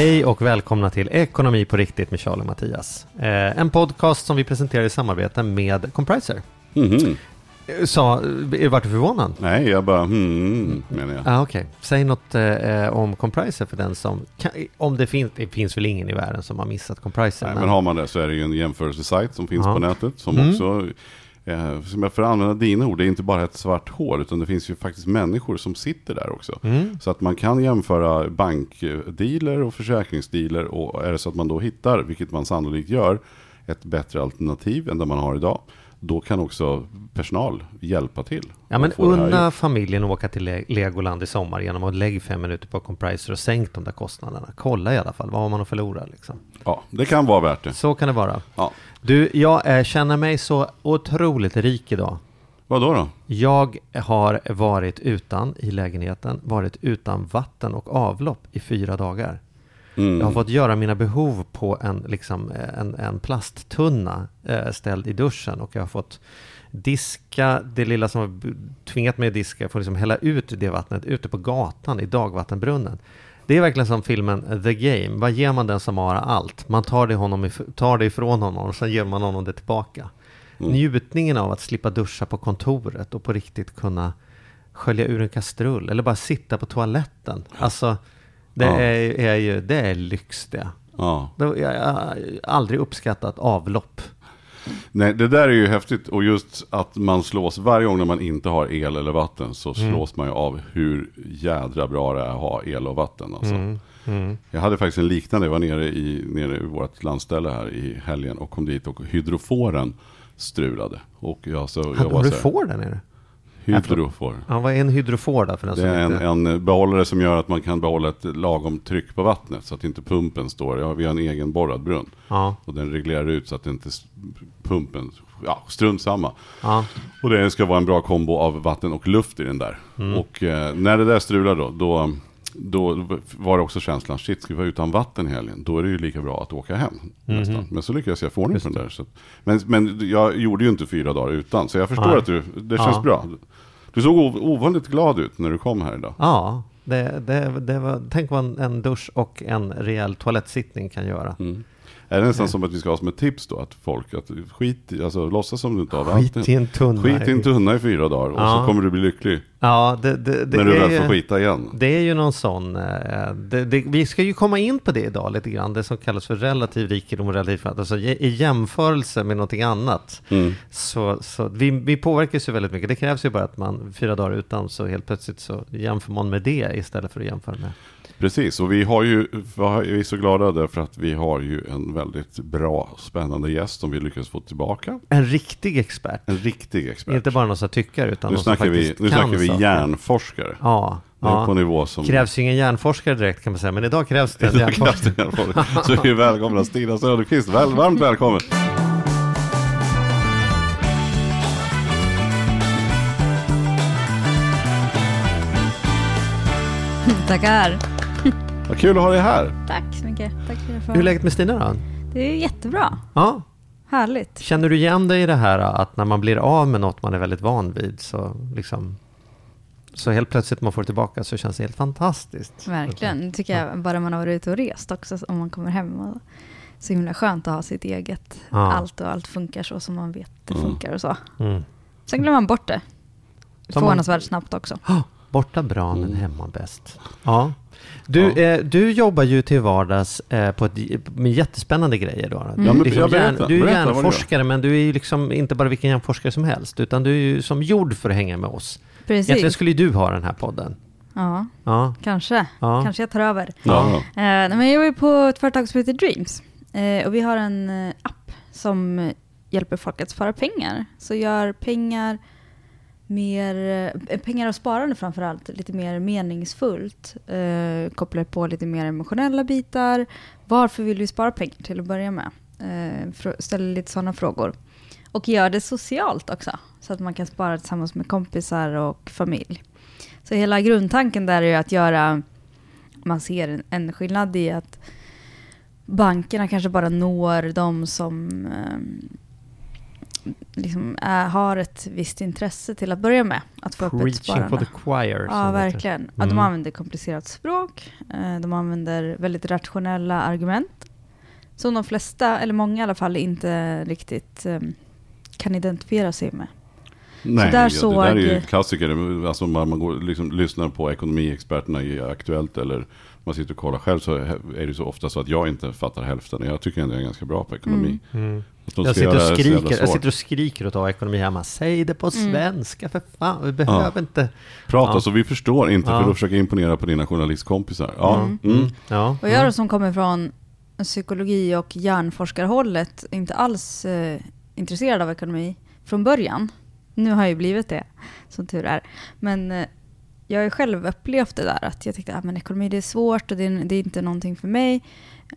Hej och välkomna till Ekonomi på riktigt med Charlie och Mattias. Eh, en podcast som vi presenterar i samarbete med Compriser. Mhm. Eh, Sa, eh, vart du förvånad? Nej, jag bara hmm, menar jag. Ah, Okej, säg något eh, om Compriser för den som, kan, om det finns, det finns väl ingen i världen som har missat Compriser. Nej, men har man det så är det ju en jämförelsesajt som finns Ja. på nätet. Som Mm. också, eh, som jag får använda dina ord, det är inte bara ett svart hål. Utan det finns ju faktiskt människor som sitter där också. Mm. Så att man kan jämföra bankdealer och försäkringsdealer. Och är det så att man då hittar, vilket man sannolikt gör, ett bättre alternativ än det man har idag. Då kan också personal hjälpa till. Ja men att unna familjen att åka till Le- Legoland i sommar genom att lägga fem minuter på Compriser och sänk de där kostnaderna. Kolla i alla fall, vad har man att förlora liksom. Ja, det kan vara värt det. Så kan det vara. Ja. Du, jag eh, känner mig så otroligt rik idag. Vad då? då? Jag har varit utan i lägenheten, varit utan vatten och avlopp i fyra dagar. Mm. Jag har fått göra mina behov på en, liksom, eh, en, en plasttunna eh, ställd i duschen och jag har fått diska det lilla som har tvingat mig att diska. Jag får liksom hälla ut det vattnet ute på gatan i dagvattenbrunnen. Det är verkligen som filmen The Game. Vad ger man den som har allt? Man tar det, honom tar det ifrån honom och sen ger man honom det tillbaka. Mm. Njutningen av att slippa duscha på kontoret och på riktigt kunna skölja ur en kastrull eller bara sitta på toaletten. Alltså, det, Ja. är, är ju, det är lyx det. Ja. Jag har aldrig uppskattat avlopp. Nej, det där är ju häftigt. Och just att man slås varje gång när man inte har el eller vatten så Mm. slås man ju av hur jädra bra det är att ha el och vatten. Alltså. Mm. Jag hade faktiskt en liknande, jag var nere i, nere i vårt landställe här i helgen och kom dit och hydroforen strulade. Och jag, så, jag Har, var du får där nere? Hydrofor. Ja, vad är en hydrofor då för den Det är inte... en, en behållare som gör att man kan behålla ett lagom tryck på vattnet så att inte pumpen står. Ja, vi har en egen borrad brunn. Ja, Och den reglerar ut så att inte pumpen, ja strunt samma. ja. Och det ska vara en bra kombo av vatten och luft i den där. Mm. Och eh, när det där strular då, då, då var det också känslan, shit ska vi vara utan vatten i helgen? Då är det ju lika bra att åka hem. Nästan. Men så lyckades jag få ordning på den där. Så men, men jag gjorde ju inte fyra dagar utan, så jag förstår Nej. att du, det känns Ja. bra. Du såg ov- ovanligt glad ut när du kom här idag. ja det, det, det var, tänk vad en, en dusch och en rejäl toalettsittning kan göra. Mm. Är det nästan som att vi ska ha som ett tips då? Att folk, att skit i, alltså låtsas som du inte har Skit vatten. i en tunna. Skit i en tunna i fyra dagar och Ja. så kommer du bli lycklig. Ja, det, det, det när du är väl får skita igen. Det är ju någon sån, eh, det, det, vi ska ju komma in på det idag lite grann, det som kallas för relativ rikedom och relativ fattigdom, alltså i i jämförelse med någonting annat. Mm. Så, så vi, vi påverkas ju väldigt mycket, det krävs ju bara att man fyra dagar utan så helt plötsligt så jämför man med det istället för att jämföra med. Precis, och vi har ju, vi är så glada därför att vi har ju en väldigt bra, spännande gäst som vi lyckas få tillbaka. En riktig expert, En riktig expert. inte bara någon som tyckare utan nu någon som snackar vi, faktiskt nu kan snackar vi saker. hjärnforskare. Ja, är på ja. nivå som... krävs ju ingen hjärnforskare direkt kan man säga, men idag krävs det en Idag krävs det hjärnforskare. Så vi välkomnar Stina Söderqvist. Väl, varmt välkommen! Tackar. Vad kul att ha dig här. Tack så mycket. Tack för Hur är läget med Stina då? Det är jättebra. Ja, Härligt. Känner du igen dig i det här att när man blir av med något man är väldigt van vid så liksom så helt plötsligt man får tillbaka så känns det helt fantastiskt. Verkligen. Det tycker jag bara man har varit ute och rest också. Om man kommer hem. Och så himla skönt att ha sitt eget. Ja. Allt och allt funkar så som man vet det Mm. funkar och så. Mm. Sen glömmer man bort det. Förvånansvärt snabbt också. Oh, borta bra men Mm. hemma bäst. Ja. Du, Ja. eh, du jobbar ju till vardags eh, på ett, med jättespännande grejer. Då. Du, Ja, men liksom jag berättar. hjärn, du är Berätta hjärnforskare, men du är ju liksom inte bara vilken hjärnforskare som helst, utan du är ju som gjord för att hänga med oss. Egentligen Precis. skulle ju du ha den här podden. Ja, Ja, kanske. Ja. Kanske jag tar över. Ja. Eh, men jag jobbar på ett företag som heter Dreams. Eh, och vi har en eh, app som hjälper folk att spara pengar. Så gör pengar mer, eh, pengar och sparande framförallt, lite mer meningsfullt. Eh, kopplar på lite mer emotionella bitar. Varför vill vi spara pengar till att börja med? Eh, ställer lite sådana frågor. Och gör det socialt också, så att man kan spara tillsammans med kompisar och familj. Så hela grundtanken där är ju att göra, man ser en, en skillnad i att bankerna kanske bara når de som eh, liksom är, har ett visst intresse till att börja med. Att få upp ett Preaching sparande. for the choir. Ja, verkligen. Ja, de Mm. använder komplicerat språk. eh, De använder väldigt rationella argument. Som de flesta, eller många i alla fall, inte riktigt eh, kan identifiera sig med. Nej, där ja, såg- det där är ju klassiker. Alltså man, man går, liksom, lyssnar på ekonomiexperterna i Aktuellt eller man sitter och kollar själv så är det så ofta så att jag inte fattar hälften. Jag tycker ändå jag är ganska bra på ekonomi. Mm. De Jag sitter, och skriker, jag sitter och skriker åt att ekonomi hemma. Säg det på Mm. svenska för fan. Vi behöver inte. Prata Ja. så vi förstår inte Ja. för att försöka imponera på dina journalistkompisar. Ja, mm. Ja. Och jag då som kommer från psykologi och hjärnforskarhållet är inte alls eh, intresserad av ekonomi från början. Nu har jag ju blivit det, som tur är. Men eh, jag har ju själv upplevt det där att jag tyckte att ah, men ekonomi det är svårt och det är, det är inte någonting för mig.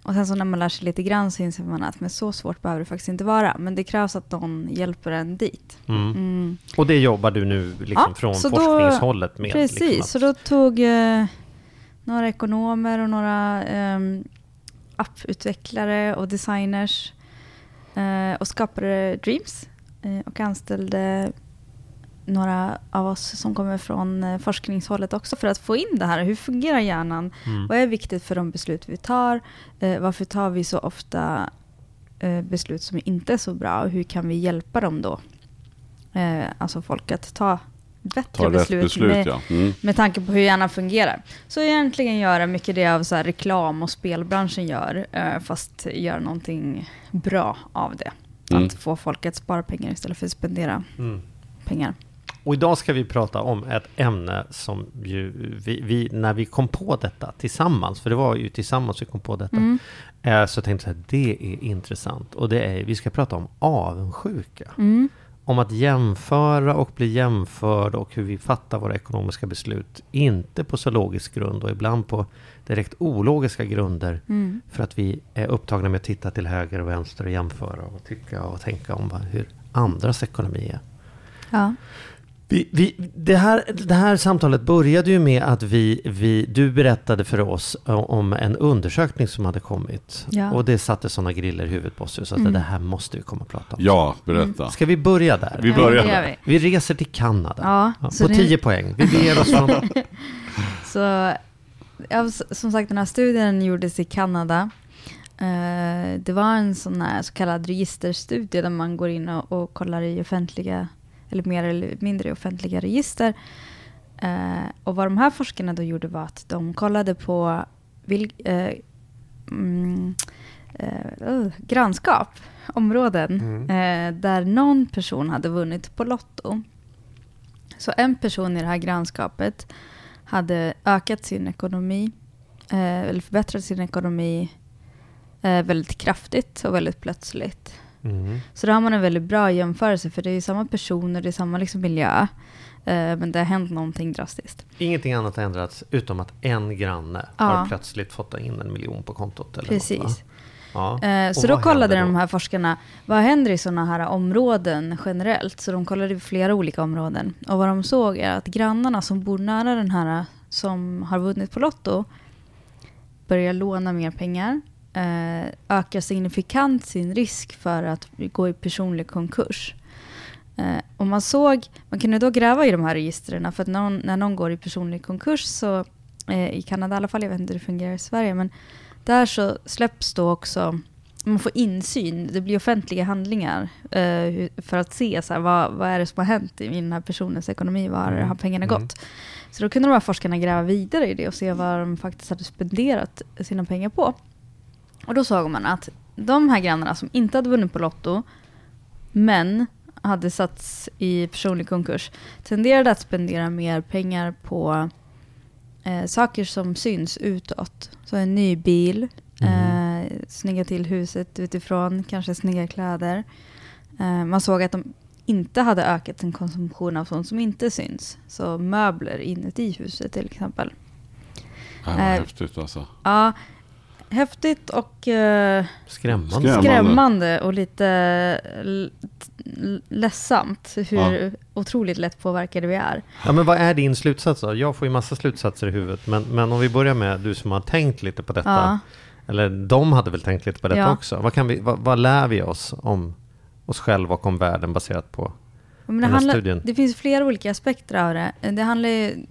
Och sen så när man lär sig lite grann så inser man att men så svårt behöver det faktiskt inte vara. Men det krävs att någon hjälper en dit. Mm. Mm. Och det jobbar du nu liksom Ja, från forskningshållet med? Precis, Liksom att- så då tog eh, några ekonomer och några eh, apputvecklare och designers eh, och skapade Dreams eh, och anställde några av oss som kommer från eh, forskningshållet också för att få in det här. Hur fungerar hjärnan? Mm. Vad är viktigt för de beslut vi tar? Eh, varför tar vi så ofta eh, beslut som inte är så bra? Och hur kan vi hjälpa dem då? Eh, alltså folk att ta bättre Ta beslut, beslut, med, ja. Mm. med tanke på hur hjärnan fungerar. Så egentligen göra mycket det av så här reklam och spelbranschen gör, eh, fast göra någonting bra av det. Mm. Att få folk att spara pengar istället för att spendera Mm. pengar. Och idag ska vi prata om ett ämne som ju vi, vi, när vi kom på detta tillsammans, för det var ju tillsammans vi kom på detta, Mm. eh, så tänkte jag att det är intressant. Och det är, vi ska prata om avundsjuka. Mm. Om att jämföra och bli jämförd och hur vi fattar våra ekonomiska beslut. Inte på så logisk grund och ibland på direkt ologiska grunder. Mm. För att vi är upptagna med att titta till höger och vänster och jämföra och tycka och tänka om vad, hur andras ekonomi är. Ja. Vi, vi, det, här, det här samtalet började ju med att vi, vi, du berättade för oss om en undersökning som hade kommit. Ja. Och det satte sådana griller i huvudet på oss. Så att Mm. det här måste vi komma och prata om. Ja, berätta. Ska vi börja där? Vi Ja, börjar det där. vi. Vi reser till Kanada. Ja, Ja, på det- 10 poäng. Vi beger oss från... Så ja, som sagt, den här studien gjordes i Kanada. Eh, det var en sån här så kallad registerstudie där man går in och, och kollar i offentliga, eller mer eller mindre i offentliga register. Eh, och vad de här forskarna då gjorde var att de kollade på vil, eh, mm, eh, uh, grannskap, områden, eh, där någon person hade vunnit på Lotto. Så en person i det här grannskapet hade ökat sin ekonomi, eh, eller förbättrat sin ekonomi eh, väldigt kraftigt och väldigt plötsligt. Mm. Så då har man en väldigt bra jämförelse, för det är ju samma personer, det är samma liksom miljö, eh, men det har hänt någonting drastiskt. Ingenting annat har ändrats utom att en granne Ja. har plötsligt fått in en miljon på kontot. Eller Precis. Något, ja. Eh, så då kollade händer de då? här forskarna, vad händer i sådana här områden generellt? Så de kollade i flera olika områden. Och vad de såg är att grannarna som bor nära den här som har vunnit på Lotto börjar låna mer pengar, ökar signifikant sin risk för att gå i personlig konkurs. Eh, och man såg, man kunde då gräva i de här registren för att någon, när någon går i personlig konkurs så, eh, i Kanada i alla fall, jag vet inte hur det fungerar i Sverige, men där så släpps då också, man får insyn, det blir offentliga handlingar eh, för att se så här, vad, vad är det som har hänt i den här personens ekonomi, var Mm, har pengarna mm. gått? Så då kunde de här forskarna gräva vidare i det och se vad de faktiskt hade spenderat sina pengar på. Och då såg man att de här grannarna som inte hade vunnit på Lotto, men hade satts i personlig konkurs, tenderade att spendera mer pengar på eh, saker som syns utåt. Så en ny bil, Mhm. eh, snygga till huset utifrån, kanske snygga kläder. Eh, man såg att de inte hade ökat sin konsumtion av sånt som inte syns. Så möbler inuti huset till exempel. Ja, vad Eh, häftigt alltså. Ja, häftigt och eh, Skrämmande. Skrämmande. och lite ledsamt hur otroligt lätt påverkade vi är. Ja, men vad är din slutsats då? Jag får ju massa slutsatser i huvudet, men, men om vi börjar med du som har tänkt lite på detta. Ja. Eller de hade väl tänkt lite på detta Ja. också. Vad, kan vi, vad, vad lär vi oss om oss själva och om världen baserat på Men det, Den här handlar, studien. det finns flera olika aspekter av det. Det handlar ju,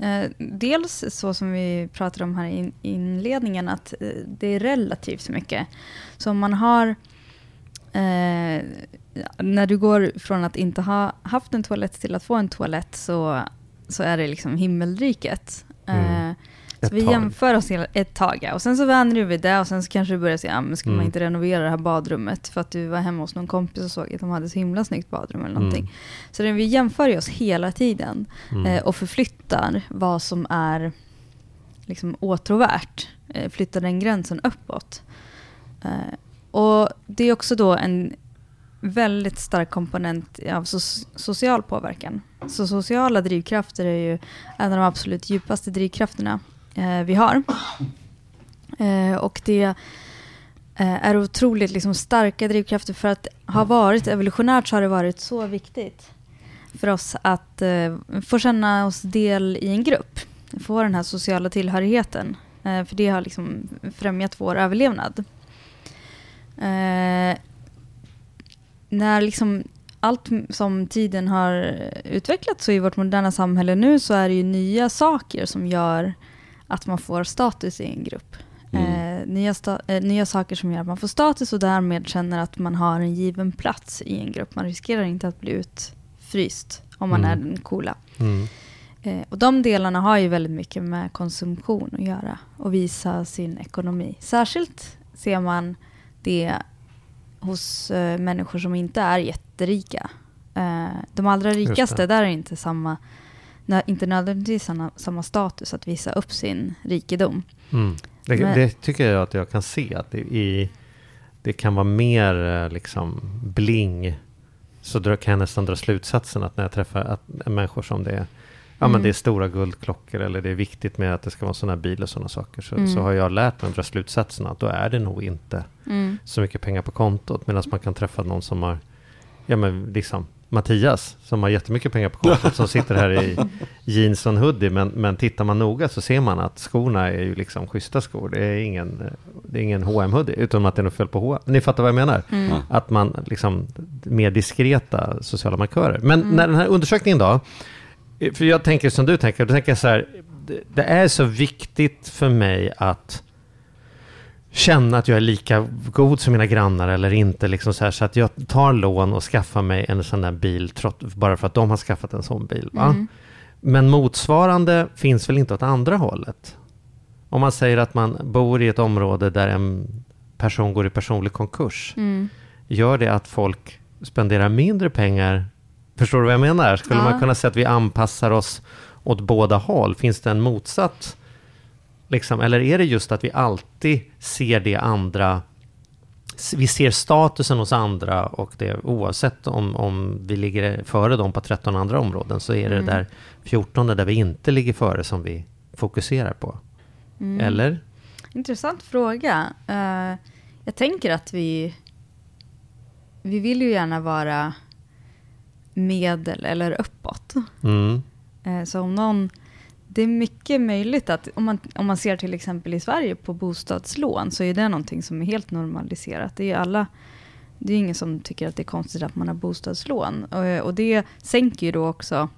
Eh, dels så som vi pratade om här i inledningen, att eh, det är relativt mycket. Så om man har, eh, när du går från att inte ha haft en toalett till att få en toalett så, så är det liksom himmelriket. Ett så vi tag. jämför oss ett tag, och sen så vänjer vi det och sen så kanske du börjar säga, ja, men ska Mm. man inte renovera det här badrummet för att du var hemma hos någon kompis och såg att de hade så himla snyggt badrum eller någonting. Mm. Så det, vi jämför ju oss hela tiden Mm. eh, och förflyttar vad som är liksom åtråvärt. Eh, flyttar den gränsen uppåt. Eh, och det är också då en väldigt stark komponent av so- social påverkan. Så sociala drivkrafter är ju en av de absolut djupaste drivkrafterna Eh, vi har. Eh, och det eh, är otroligt liksom, starka drivkrafter för att ha varit evolutionärt så har det varit så viktigt för oss att eh, få känna oss del i en grupp. Få den här sociala tillhörigheten. Eh, för det har liksom främjat vår överlevnad. Eh, när liksom allt som tiden har utvecklats i vårt moderna samhälle nu så är det ju nya saker som gör att man får status i en grupp. Mm. Eh, nya, eh, nya saker som gör att man får status och därmed känner att man har en given plats i en grupp. Man riskerar inte att bli utfryst om man Mm. är den coola. Mm. Eh, och de delarna har ju väldigt mycket med konsumtion att göra och visa sin ekonomi. Särskilt ser man det hos eh, människor som inte är jätterika. Eh, de allra rikaste, där är inte samma, inte nödvändigtvis samma, samma status att visa upp sin rikedom. Mm. Det, Men- det tycker jag att jag kan se. Att det, i, det kan vara mer eh, liksom bling. Så drar- kan jag nästan dra slutsatsen att när jag träffar att, människor som det är Ja men Mm. det är stora guldklockor eller det är viktigt med att det ska vara sådana här bil och sådana saker. Så, Mm. så har jag lärt mig att dra slutsatsen att då är det nog inte så mycket pengar på kontot. Medan man kan träffa någon som har, ja men liksom Mattias som har jättemycket pengar på kontot som sitter här i jeans och hoodie. Men, men tittar man noga så ser man att skorna är ju liksom schyssta skor. Det är ingen, det är ingen hm hoodie utan att det är något fel på H&M. Ni fattar vad jag menar? Mm. Att man liksom mer diskreta sociala markörer. Men Mm. när den här undersökningen då, för jag tänker som du tänker, då tänker jag så här, det, det är så viktigt för mig att känna att jag är lika god som mina grannar eller inte. Liksom så, här, så att jag tar lån och skaffar mig en sån där bil trott, bara för att de har skaffat en sån bil. Mm. Men motsvarande finns väl inte åt andra hållet? Om man säger att man bor i ett område där en person går i personlig konkurs. Mm. Gör det att folk spenderar mindre pengar? Förstår du vad jag menar? Skulle Ja. man kunna säga att vi anpassar oss åt båda håll? Finns det en motsatt? Liksom, eller är det just att vi alltid ser det andra vi ser statusen hos andra och det oavsett om, om vi ligger före dem på 13 andra områden så är det Mm. där 14 där vi inte ligger före som vi fokuserar på. Mm. Eller? Intressant fråga. Eh, jag tänker att vi, vi vill ju gärna vara medel eller uppåt. Mm. Eh, så om någon, det är mycket möjligt att om man, om man ser till exempel i Sverige på bostadslån så är det någonting som är helt normaliserat. Det är alla, det är ingen som tycker att det är konstigt att man har bostadslån. Och, och det sänker ju då också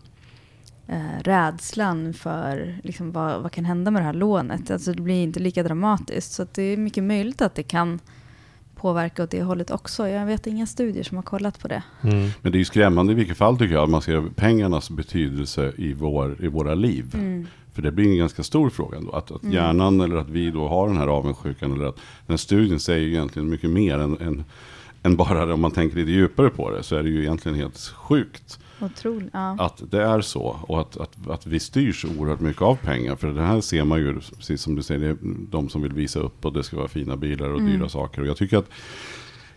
eh, rädslan för liksom, vad, vad kan hända med det här lånet. Alltså det blir inte lika dramatiskt. Så att det är mycket möjligt att det kan påverka åt det hållet också. Jag vet inga studier som har kollat på det. Mm. Men det är ju skrämmande i vilket fall tycker jag. att Man ser pengarnas betydelse i, vår, i våra liv. För det blir en ganska stor fråga ändå. Att, att hjärnan eller att vi då har den här avundsjukan. Eller att den här studien säger ju egentligen mycket mer än, än, än bara det. Om man tänker lite djupare på det så är det ju egentligen helt sjukt. Otroligt. Ja. Att det är så och att, att, att vi styrs oerhört mycket av pengar. För det här ser man ju, precis som du säger, det är de som vill visa upp och det ska vara fina bilar och dyra saker. Och jag tycker att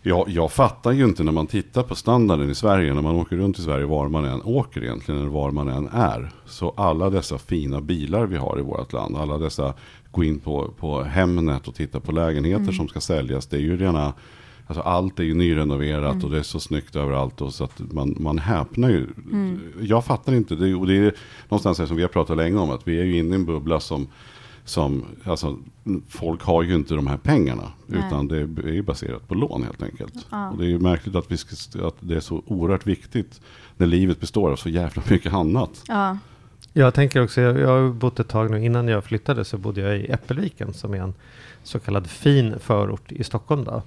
Jag, jag fattar ju inte när man tittar på standarden i Sverige, när man åker runt i Sverige, var man än åker egentligen, eller var man än är. Så alla dessa fina bilar vi har i vårt land, alla dessa, gå in på, på Hemnet och titta på lägenheter som ska säljas, det är ju rena, alltså allt är ju nyrenoverat och det är så snyggt överallt. Och så att man, man häpnar ju. Jag fattar inte, det, och det är någonstans som vi har pratat länge om, att vi är ju inne i en bubbla som som, alltså, folk har ju inte de här pengarna. Nej. Utan det är ju baserat på lån helt enkelt. Ja. Och det är ju märkligt att, vi ska, att det är så oerhört viktigt när livet består av så jävla mycket annat. Ja. Jag tänker också, jag, jag har bott ett tag nu, innan jag flyttade så bodde jag i Äppelviken som är en så kallad fin förort i Stockholm. Då.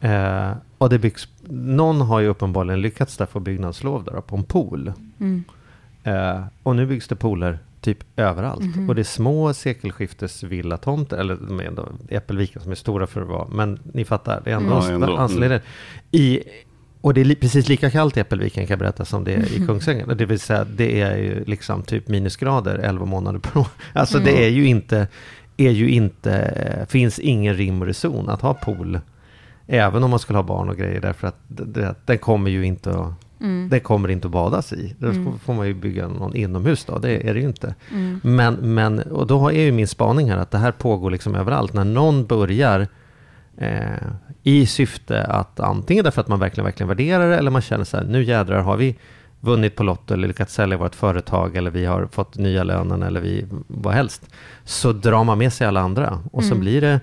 Eh, och det byggs, någon har ju uppenbarligen lyckats där få byggnadslov där, på en pool. Mm. Eh, och nu byggs det pooler typ överallt. Mhm. Och det är små sekelskiftesvillatomter, eller de är ändå Äppelviken som är stora för att vara, men ni fattar, det är ändå, Mm. Ja, ändå. ansleden. I, och det är li, precis lika kallt i Äppelviken kan jag berätta som det är i Kungsängen. Det vill säga, det är ju liksom typ minusgrader 11 månader per år. Alltså det är ju inte, är ju inte, finns ingen rim och reson att ha pool. Även om man skulle ha barn och grejer, därför att det, den kommer ju inte att Mm. det kommer inte att badas i. Då Mm. får man ju bygga någon inomhus då, det är det ju inte. Mm. Men, men, och då är ju min spaning här att det här pågår liksom överallt. När någon börjar eh, i syfte att antingen därför att man verkligen, verkligen värderar det eller man känner så här, nu jädrar har vi vunnit på Lotto eller lyckats sälja vårt företag eller vi har fått nya lönen eller vi, vad helst. Så drar man med sig alla andra och så Mm. blir det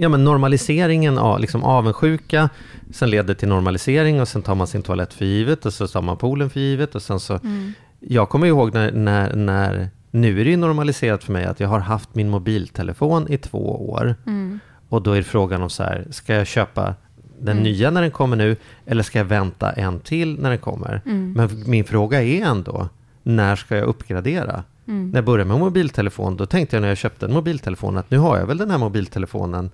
Ja men normaliseringen av liksom avundsjuka, sen leder till normalisering och sen tar man sin toalett för givet och så tar man poolen för givet och sen så Mm. Jag kommer ihåg när, när, när nu är det ju normaliserat för mig att jag har haft min mobiltelefon i två år Mm. och då är frågan om så här, ska jag köpa den Mm. nya när den kommer nu eller ska jag vänta en till när den kommer? Mm. Men min fråga är ändå, när ska jag uppgradera? Mm. När jag började med mobiltelefon, då tänkte jag när jag köpte en mobiltelefon att nu har jag väl den här mobiltelefonen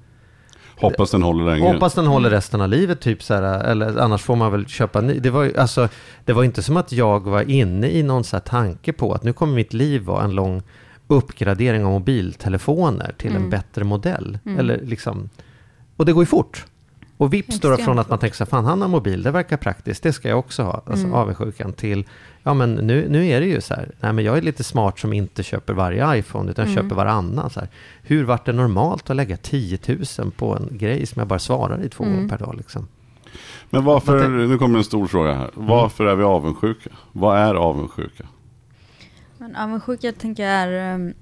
Hoppas den håller länge. Hoppas den håller resten av livet, typ så här, eller annars får man väl köpa ny. Det var alltså, det var inte som att jag var inne i någon så här tanke på att nu kommer mitt liv vara en lång uppgradering av mobiltelefoner till en Mm. bättre modell. Mm. Eller liksom, och det går ju fort. Och vips då från att man tänker så fan han har mobil, det verkar praktiskt, det ska jag också ha. Alltså Mm. avundsjukan till, ja men nu, nu är det ju så här, nej men jag är lite smart som inte köper varje iPhone utan Mm. köper varannan. Så här. Hur vart det normalt att lägga 10 000 på en grej som jag bara svarar i två Mm. gånger per dag liksom? Men varför, nu kommer en stor fråga här. Varför är vi avundsjuka? Vad är avundsjuka? Men avundsjuka tänker jag är... ehm,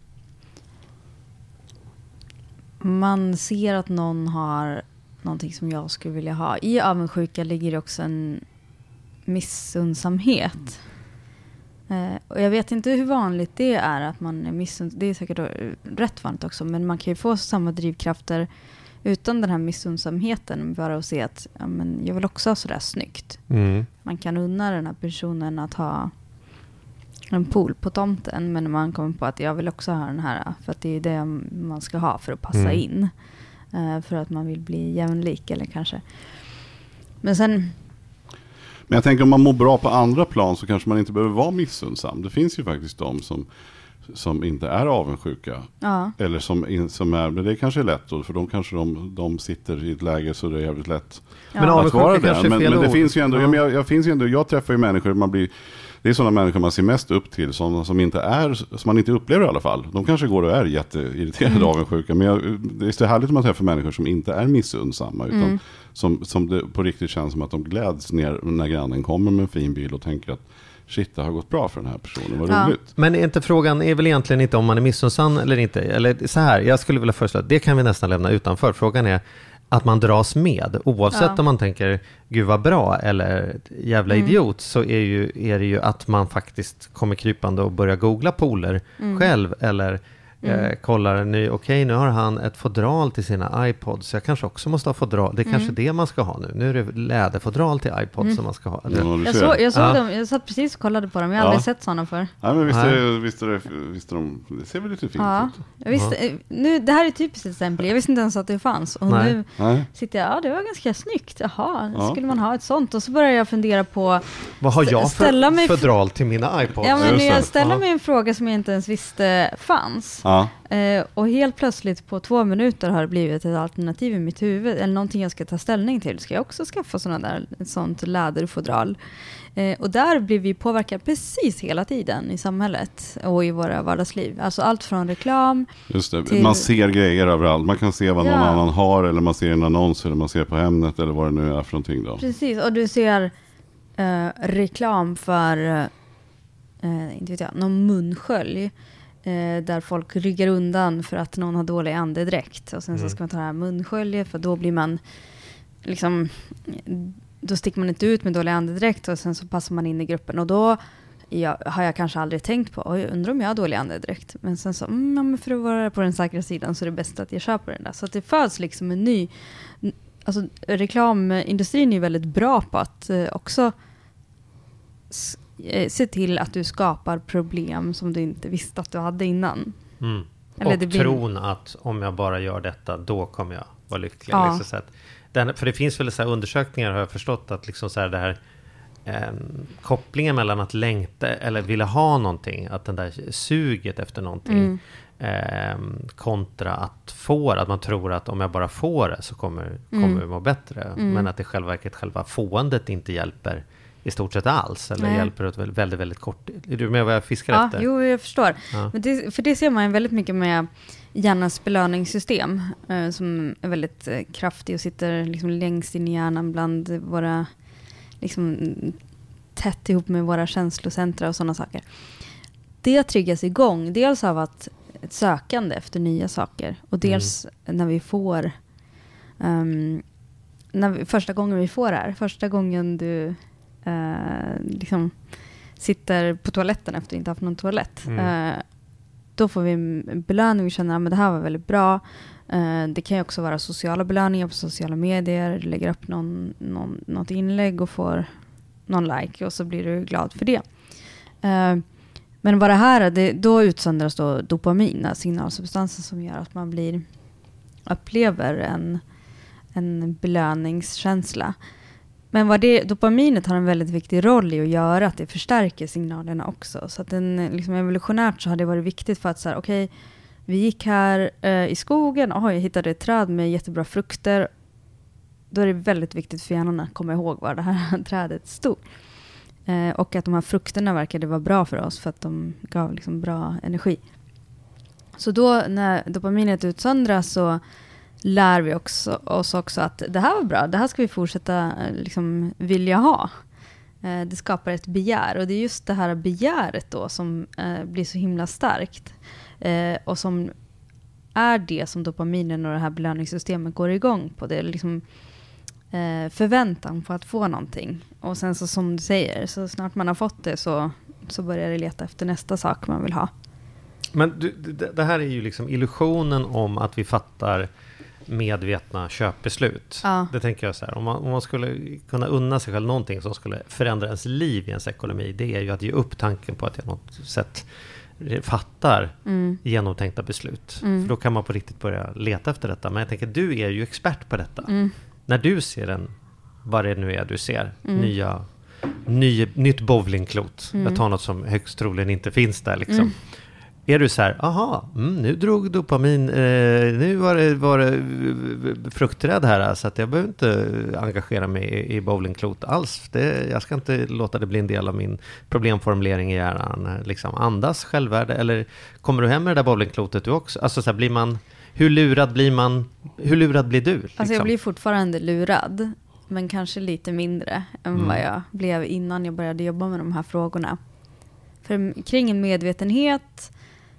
man ser att någon har någonting som jag skulle vilja ha. I avundsjuka ligger också en missundsamhet. Eh, och jag vet inte hur vanligt det är att man är missunnsam. Det är säkert eh, rätt vanligt också. Men man kan ju få samma drivkrafter utan den här missundsamheten. Bara att se att ja, men jag vill också ha sådär snyggt. Man kan unna den här personen att ha en pool på tomten. Men man kommer på att jag vill också ha den här. För att det är det man ska ha för att passa Mm. in. Eh, för att man vill bli jämlik eller kanske. Men sen, Men jag tänker om man mår bra på andra plan så kanske man inte behöver vara missundsam. Det finns ju faktiskt de som, som inte är avundsjuka. ja. Eller som, som är, men det kanske är lätt då, för de kanske de, de sitter i ett läge så det är jävligt lätt Men ja. att vara kanske det. är Men, men det ord. finns ju ändå, Ja. ja. men jag, jag, finns ju ändå, jag träffar ju människor, man blir, det är sådana människor man ser mest upp till, sådana som inte är, som man inte upplever i alla fall. De kanske går och är jätteirriterade Mm. avundsjuka, men jag, det är så härligt att man träffar människor som inte är missundsamma, utan Mm. som, som det på riktigt känns som att de gläds ner när grannen kommer med en fin bil och tänker att shit, det har gått bra för den här personen, vad Ja. roligt. Men är inte frågan är väl egentligen inte om man är missunnsam eller inte? Eller så här, jag skulle vilja föreslå att det kan vi nästan lämna utanför. Frågan är att man dras med. Oavsett Ja. om man tänker gud vad bra eller jävla Mm. idiot så är, ju, är det ju att man faktiskt kommer krypande och börjar googla pooler Mm. själv eller Mm. kollar nu, okej nu har han ett fodral till sina iPods, så jag kanske också måste ha fodral. Det är kanske Mm. det man ska ha nu. Nu är det läderfodral till iPods Mm. som man ska ha. Ja, Jag, ser. så, jag såg Ja. dem, jag satt precis och kollade på dem. Jag har Ja. aldrig sett sådana förr. Nej, men visst, är, visst, är det, visst är de, det ser väl lite fint Ja. ut? Jag visste, eh, nu, det här är ett typiskt exempel. Jag visste inte ens att det fanns. Och Nej. nu Nej. sitter jag, ja det var ganska snyggt. Jaha, Ja. skulle man ha ett sånt? Och så börjar jag fundera på, vad har jag för fodral till mina iPods? ja men det. jag ställer Ja. mig en fråga som jag inte ens visste fanns. Ja. Eh, och helt plötsligt på två minuter har det blivit ett alternativ i mitt huvud, eller någonting jag ska ta ställning till. Ska jag också skaffa sådana där, ett sånt läderfodral? Eh, och där blir vi påverkade precis hela tiden i samhället och i våra vardagsliv. Alltså allt från reklam, Just det. Till- Man ser grejer överallt. Man kan se vad någon Ja. annan har eller man ser en annons eller man ser på Hemnet eller vad det nu är för någonting då. precis, och du ser eh, reklam för, eh, inte vet jag, någon munskölj. Eh, där folk ryggar undan för att någon har dålig andedräkt. Och sen så ska man ta det här munsköljet för då blir man liksom, då sticker man inte ut med dålig andedräkt och sen så passar man in i gruppen. Och då ja, har jag kanske aldrig tänkt på, oj, undrar om jag har dålig andedräkt. Men sen så, mm, ja, men för att vara på den säkra sidan så är det bäst att jag köper den där. Så att det föds liksom en ny, alltså reklamindustrin är ju väldigt bra på att eh, också se till att du skapar problem som du inte visste att du hade innan. Mm. Och blir- tron att om jag bara gör detta, då kommer jag vara lycklig. Ja. Liksom att den, för det finns väl så undersökningar, har jag förstått, att liksom så här det här ehm, kopplingen mellan att längta eller vilja ha någonting, att den där suget efter någonting, Mm. ehm, kontra att få att man tror att om jag bara får det så kommer, Mm. kommer jag må bättre. Men att i själva verket själva fåendet inte hjälper i stort sett alls, eller Nej. hjälper åt väldigt, väldigt, kort. Är du med vad jag fiskar Ja, efter? jo, jag förstår. Ja. Men det, för det ser man ju väldigt mycket med hjärnans belöningssystem, eh, som är väldigt eh, kraftig och sitter liksom längst in i hjärnan bland våra, liksom mm, tätt ihop med våra känslocentra och sådana saker. Det triggas igång, dels av att ett sökande efter nya saker och dels när vi får, ehm, när vi, första gången vi får det här, första gången du eh, liksom sitter på toaletten efter att inte haft någon toalett. Mm. Eh, då får vi en belöning, vi känner att det här var väldigt bra. Eh, det kan ju också vara sociala belöningar på sociala medier. Du lägger upp någon, någon, något inlägg och får någon like och så blir du glad för det. Eh, men vad det här är, det, då utsöndras då dopamin, signalsubstansen som gör att man blir, upplever en, en belöningskänsla. Men vad det, dopaminet har en väldigt viktig roll i att göra, att det förstärker signalerna också. Så att den, liksom evolutionärt så har det varit viktigt för att så här, okej, vi gick här eh, i skogen, och jag hittade ett träd med jättebra frukter. Då är det väldigt viktigt för hjärnan att komma ihåg var det här trädet stod. Eh, och att de här frukterna verkade vara bra för oss för att de gav liksom bra energi. Så då när dopaminet utsöndras så lär vi också, oss också att det här var bra, det här ska vi fortsätta eh, liksom, vilja ha. Eh, det skapar ett begär och det är just det här begäret då som eh, blir så himla starkt. Eh, och som är det som dopaminen och det här belöningssystemet går igång på. Det är liksom eh, förväntan på att få någonting. Och sen så som du säger, så snart man har fått det så, så börjar det leta efter nästa sak man vill ha. Men du, det, det här är ju liksom illusionen om att vi fattar medvetna köpbeslut. Ja. Det tänker jag så här, om man, om man skulle kunna unna sig själv någonting som skulle förändra ens liv i ens ekonomi, det är ju att ge upp tanken på att jag något sätt fattar Mm. genomtänkta beslut. Mm. För då kan man på riktigt börja leta efter detta. Men jag tänker, du är ju expert på detta. Mm. När du ser en, vad det nu är du ser, Mm. nya, ny, nytt bowlingklot. Mm. Jag tar något som högst troligen inte finns där liksom. Är du så här, aha, mm, nu drog dopamin, eh, nu var det, var det fruktträd här, så att jag behöver inte engagera mig i, i bowlingklot alls. Det, jag ska inte låta det bli en del av min problemformulering i hjärnan. Liksom andas självvärde, eller kommer du hem med det där bowlingklotet du också? Alltså så här, blir man, hur lurad blir man, hur lurad blir du? Liksom? Alltså jag blir fortfarande lurad, men kanske lite mindre än Mm. vad jag blev innan jag började jobba med de här frågorna. För kring en medvetenhet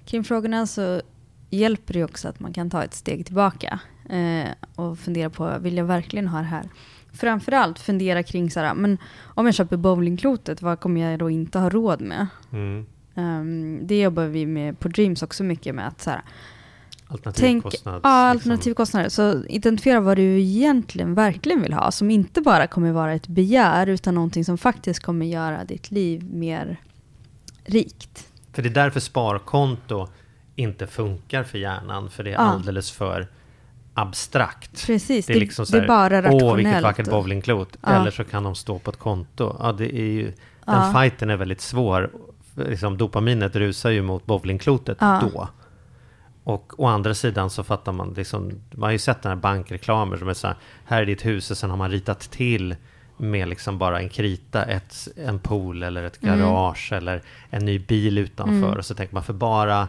kring frågorna så hjälper det också att man kan ta ett steg tillbaka eh, och fundera på, vill jag verkligen ha det här? Framförallt fundera kring så här, men om jag köper bowlingklotet, vad kommer jag då inte ha råd med? Mm. Um, det jobbar vi med på Dreams också mycket med att så här, Alternativ Tänk, kostnads, ja, liksom. alternativkostnader. Så identifiera vad du egentligen verkligen vill ha. Som inte bara kommer vara ett begär, utan någonting som faktiskt kommer göra ditt liv mer rikt. För det är därför sparkonto inte funkar för hjärnan, för det är Ja. alldeles för abstrakt. Precis, Det är det, liksom så det här, är bara rationellt. Åh, vilket vackert bowlingklot. Ja. Eller så kan de stå på ett konto. Ja, det är ju, den Ja. fighten är väldigt svår. Liksom, dopaminet rusar ju mot bowlingklotet Ja. då. Och å andra sidan så fattar man liksom, man har ju sett den här bankreklamer som är så här, här är ditt hus och sen har man ritat till med liksom bara en krita, ett, en pool eller ett garage eller en ny bil utanför. Och så tänker man för bara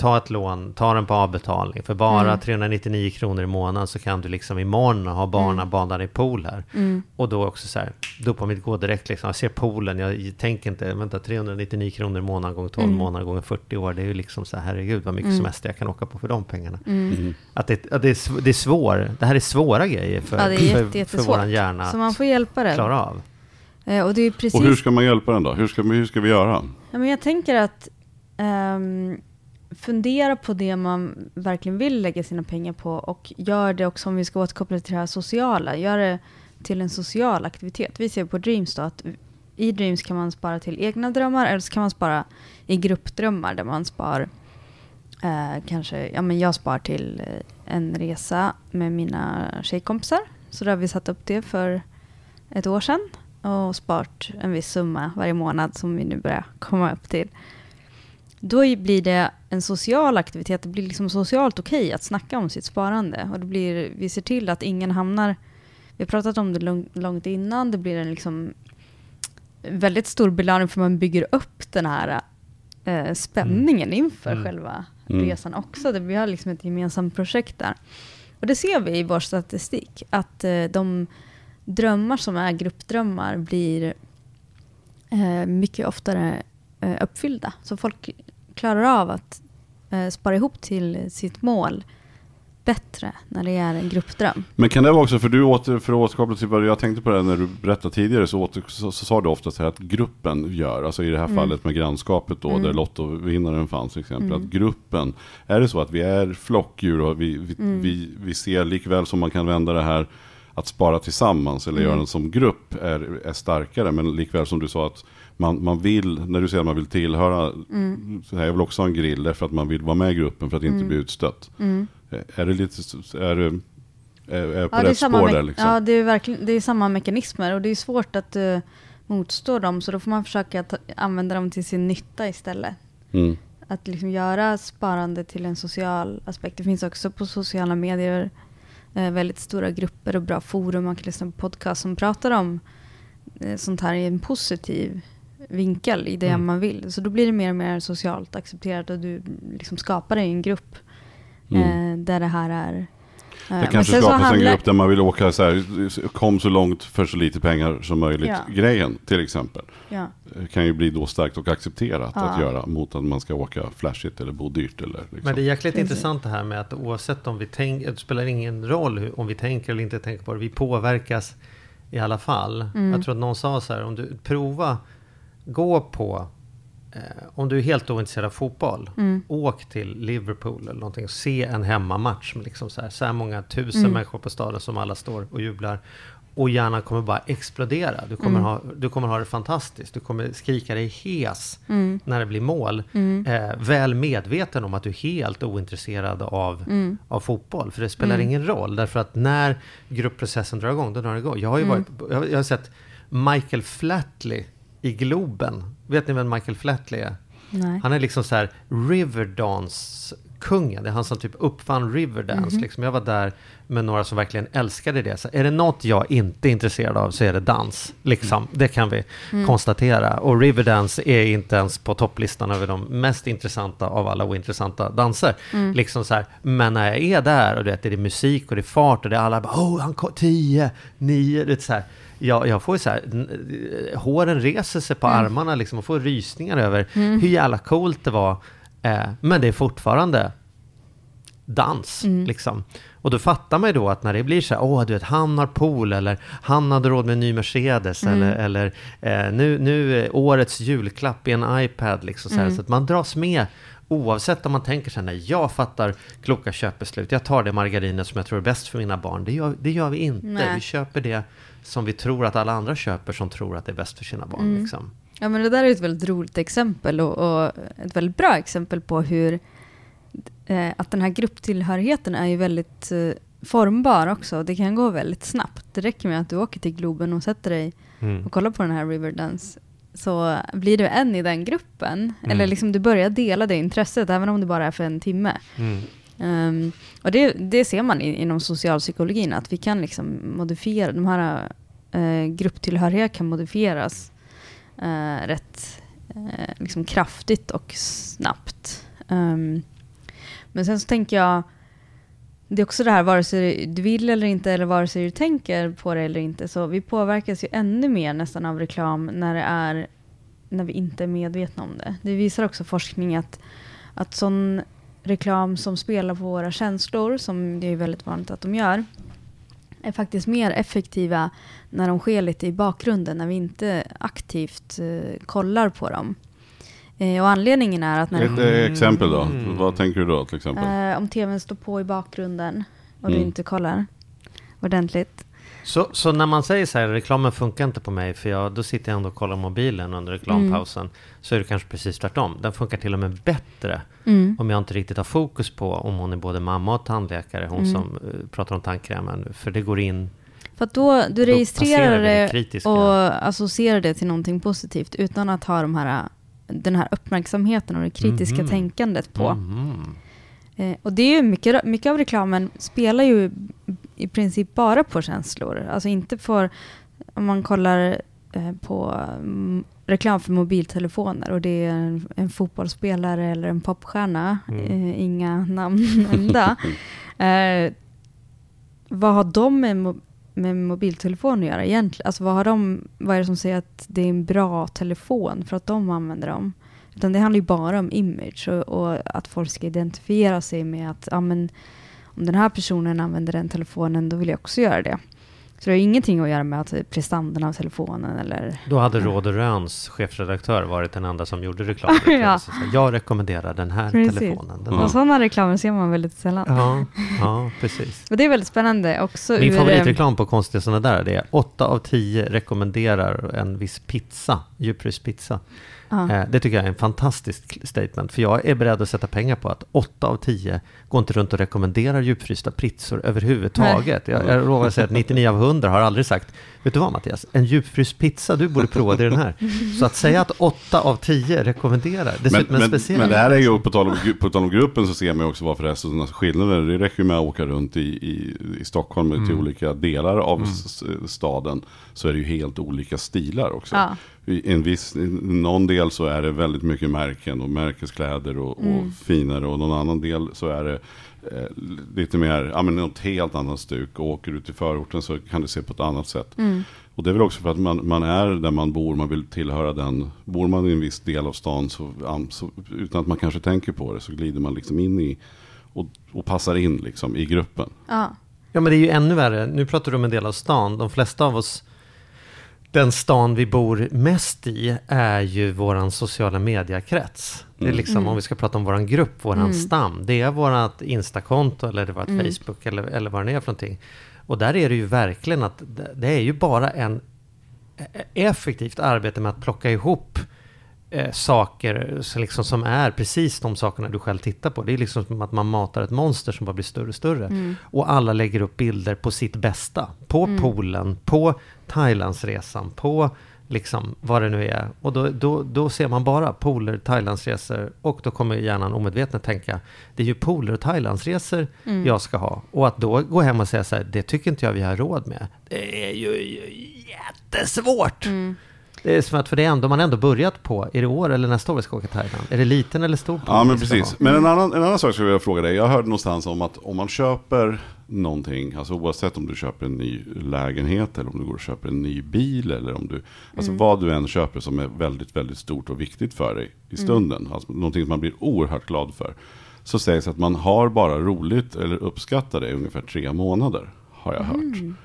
ta ett lån, ta den på avbetalning. För bara 399 kronor i månaden så kan du liksom imorgon ha barnen badande i pool här. Och då också så här, dopamint går direkt liksom. Jag ser poolen, jag tänker inte, vänta 399 kronor i månaden gånger 12 månader gånger 40 år. Det är ju liksom så här, herregud vad mycket semester jag kan åka på för de pengarna. Att, det, att det, är, det är svår, det här är svåra grejer för, Ja, det är för, jätte, för jättesvårt. våran hjärna Så man får hjälpa att den. klara av. Eh, och det är precis... Och hur ska man hjälpa den då? Hur ska, hur ska vi göra? Ja, men jag tänker att ehm, fundera på det man verkligen vill lägga sina pengar på och gör det också om vi ska återkoppla till det här sociala. Gör det till en social aktivitet. Vi ser på Dreams då att i Dreams kan man spara till egna drömmar eller så kan man spara i gruppdrömmar där man spar eh, kanske, ja men jag spar till eh, en resa med mina tjejkompisar. Så då har vi satt upp det för ett år sedan och sparat en viss summa varje månad som vi nu börjar komma upp till. Då blir det en social aktivitet, det blir liksom socialt okej att snacka om sitt sparande. Och det blir, vi ser till att ingen hamnar, vi har pratat om det lång, långt innan, det blir en liksom väldigt stor belöning för man bygger upp den här eh, spänningen inför Mm. själva Mm. resan också. Det, vi har liksom ett gemensamt projekt där. Och det ser vi i vår statistik, att eh, de drömmar som är gruppdrömmar blir eh, mycket oftare uppfyllda. Så folk klarar av att eh, spara ihop till sitt mål bättre när det är en gruppdröm. Men kan det vara också, för du åter, för att återkoppla till vad jag tänkte på det när du berättade tidigare, så, åter, så, så sa du ofta så här att gruppen gör, alltså i det här Mm. fallet med grannskapet då, där Lottovinnaren fanns till exempel, Mm. att gruppen, är det så att vi är flockdjur och vi, vi, Mm. vi, vi ser likväl som man kan vända det här att spara tillsammans eller Mm. göra det som grupp är, är starkare, men likväl som du sa att man, man vill, när du säger att man vill tillhöra, Mm. så här, jag vill också ha en grill därför att man vill vara med i gruppen för att inte bli utstött. Mm. Är det lite, är det, är, är på Ja, det är, rätt spår där liksom? ja, det är verkligen det är samma mekanismer och det är svårt att uh, motstå dem så då får man försöka ta, använda dem till sin nytta istället. Mm. Att liksom göra sparande till en social aspekt. Det finns också på sociala medier eh, väldigt stora grupper och bra forum. Man kan lyssna på podcast som pratar om eh, sånt här i en positiv vinkel i det Mm. man vill. Så då blir det mer och mer socialt accepterat och du liksom skapar dig en grupp Mm. eh, där det här är... eh, Det kanske skapas en handlar- grupp där man vill åka så här, kom så långt för så lite pengar som möjligt. Ja. Grejen till exempel. Ja. Kan ju bli då starkt och accepterat att Ja. göra mot att man ska åka flashigt eller bo dyrt. Eller liksom. Men det är jäkligt Precis. intressant det här med att oavsett om vi tänker, det spelar ingen roll om vi tänker eller inte tänker på det, vi påverkas i alla fall. Mm. Jag tror att någon sa så här, om du prova, gå på, eh, om du är helt ointresserad av fotboll, Mm. åk till Liverpool eller någonting och se en hemmamatch med liksom så här, så här många tusen Mm. människor på staden som alla står och jublar. Och hjärnan kommer bara explodera. Du kommer, Mm. ha, du kommer ha det fantastiskt. Du kommer skrika dig hes Mm. när det blir mål. Mm. Eh, väl medveten om att du är helt ointresserad av, Mm. av fotboll. För det spelar ingen roll. Därför att när gruppprocessen drar igång, då drar det igång. Jag har ju varit, jag, jag har sett Michael Flatley i Globen. Vet ni vem Michael Flatley är? Nej. Han är liksom så här Riverdance-kungen. Det är han som typ uppfann Riverdance. Mhm. Liksom jag var där med några som verkligen älskade det. Så är det något jag inte är intresserad av så är det dans. Liksom. Det kan vi Mm. konstatera. Och Riverdance är inte ens på topplistan över de mest intressanta av alla ointressanta danser. Mm. Liksom så här, men när jag är där och vet, det är musik och det är fart och det är alla bara oh, han kom, tio, nio, det så här. Jag, jag får ju så här, eh, håren reser sig på Mm. armarna liksom och får rysningar över Mm. hur jävla coolt det var. Eh, men det är fortfarande dans. Mm. Liksom. Och då fattar man ju då att när det blir så här, åh du vet, han har pool eller han hade råd med en ny Mercedes Mm. eller, eller eh, nu, nu är årets julklapp i en iPad. Liksom, så, här, Mm. så att man dras med oavsett om man tänker så här, nej jag fattar kloka köpbeslut, jag tar det margarinet som jag tror är bäst för mina barn. Det gör, det gör vi inte. Nej. Vi köper det som vi tror att alla andra köper som tror att det är bäst för sina barn. Mm. Liksom. Ja, men det där är ett väldigt roligt exempel och, och ett väldigt bra exempel på hur eh, att den här grupptillhörigheten är ju väldigt eh, formbar också. Det kan gå väldigt snabbt. Det räcker med att du åker till Globen och sätter dig Mm. och kollar på den här Riverdance så blir du en i den gruppen. Mm. Eller liksom du börjar dela det intresset, även om det bara är för en timme. Mm. Ehm, och det, det ser man i, inom socialpsykologin, att vi kan liksom modifiera, de här uh, grupptillhörighet kan modifieras eh, rätt eh, liksom kraftigt och snabbt. Um, men sen så tänker jag, det är också det här, vare sig du vill eller inte, eller vare sig du tänker på det eller inte, så vi påverkas ju ännu mer nästan av reklam när det är, när vi inte är medvetna om det. Det visar också forskning att, att sån reklam som spelar på våra känslor, som det är väldigt vanligt att de gör, är faktiskt mer effektiva när de sker lite i bakgrunden, när vi inte aktivt eh, kollar på dem. Eh, och anledningen är att när Ett eh, exempel då? Mm. Vad tänker du då till exempel? Eh, om tvn står på i bakgrunden och Mm. du inte kollar ordentligt. Så, så när man säger så här, reklamen funkar inte på mig, för jag, då sitter jag ändå och kollar mobilen under reklampausen, så är det kanske precis tvärtom. Den funkar till och med bättre Mm. om jag inte riktigt har fokus på om hon är både mamma och tandläkare, hon Mm. som eh, pratar om tandkrämen. För det går in... För att då, du registrerar det och associerar det till någonting positivt utan att ha de här, den här uppmärksamheten och det kritiska Mhm. tänkandet på. Mhm. Eh, och det är ju mycket, mycket av reklamen spelar ju i princip bara på känslor. Alltså inte för, om man kollar eh, på mm, reklam för mobiltelefoner och det är en, en fotbollsspelare eller en popstjärna, Mm. eh, inga namn nämnda. vad har de med, med mobiltelefon att göra egentligen? Alltså vad, har de, vad är det som säger att det är en bra telefon för att de använder dem? Utan det handlar ju bara om image och, och att folk ska identifiera sig med att ja, men, om den här personen använder den telefonen, då vill jag också göra det. Så det har ingenting att göra med att prestandan av telefonen eller... Då hade Råd och Röns chefredaktör varit den enda som gjorde reklam. Ja. Jag rekommenderar den här Precis. telefonen. Den Ja. Och sådana reklamer ser man väldigt sällan. ja, ja, precis. Och det är väldigt spännande också Min ur... favoritreklam på konstiga sådana där det är 8 av 10 rekommenderar en viss pizza, djupfryspizza. Ja. Eh, Det tycker jag är en fantastisk statement, för jag är beredd att sätta pengar på att 8 av 10 går inte runt och rekommenderar djupfrysta pizzor överhuvudtaget. Jag, jag lovar att säga att 99 av 100 har aldrig sagt, vet du vad Mattias, en djupfryst pizza, du borde prova det den här. Så att säga att 8 av 10 rekommenderar, Men, dessutom en men, speciell... men det här är ju, på tal om, på tal om gruppen så ser man ju också varför det är sådana skillnader. Det räcker ju med att åka runt i, i, i Stockholm till olika delar av s- staden. Så är det ju helt olika stilar också. Ja. I en viss, i någon del så är det väldigt mycket märken och märkeskläder och, och finare. Och någon annan del så är det lite mer, ja men något helt annat stuk. Och åker du till förorten så kan det se på ett annat sätt. Och det är väl också för att man, man är där man bor, man vill tillhöra den. Bor man i en viss del av stan så, så utan att man kanske tänker på det så glider man liksom in i och, och passar in liksom i gruppen. Ja. Ja, men det är ju ännu värre. Nu pratar du om en del av stan. De flesta av oss, den stan vi bor mest i, är ju våran sociala mediekrets. Det är Mm. liksom, om vi ska prata om våran grupp, våran Mm. stam. Det är vårat Instakonto eller det är vårt Mm. Facebook eller, eller vad det är för någonting. Och där är det ju verkligen att det- är ju bara en e- effektivt arbete med att plocka ihop eh, saker liksom som är precis de sakerna du själv tittar på. Det är liksom som att man matar ett monster som bara blir större och större. Mm. Och alla lägger upp bilder på sitt bästa. På Mm. poolen, på Thailandsresan, på liksom vad det nu är. Och då, då, då ser man bara pooler, Thailandsresor och då kommer hjärnan omedvetet tänka det är ju pooler och Thailandsresor Mm. jag ska ha. Och att då gå hem och säga så här, det tycker inte jag vi har råd med. Det är ju jättesvårt. Mm. Det är som att för det är ändå, man ändå börjat på, är det år eller nästa år vi ska åka till Thailand? Är det liten eller stor Ja men precis. Men en annan, en annan sak skulle jag vilja fråga dig. Jag hörde någonstans om att om man köper någonting, alltså oavsett om du köper en ny lägenhet eller om du går och köper en ny bil eller om du, alltså vad du än köper som är väldigt, väldigt stort och viktigt för dig i stunden, alltså någonting som man blir oerhört glad för, så sägs att man har bara roligt eller uppskattar det i ungefär tre månader, har jag hört.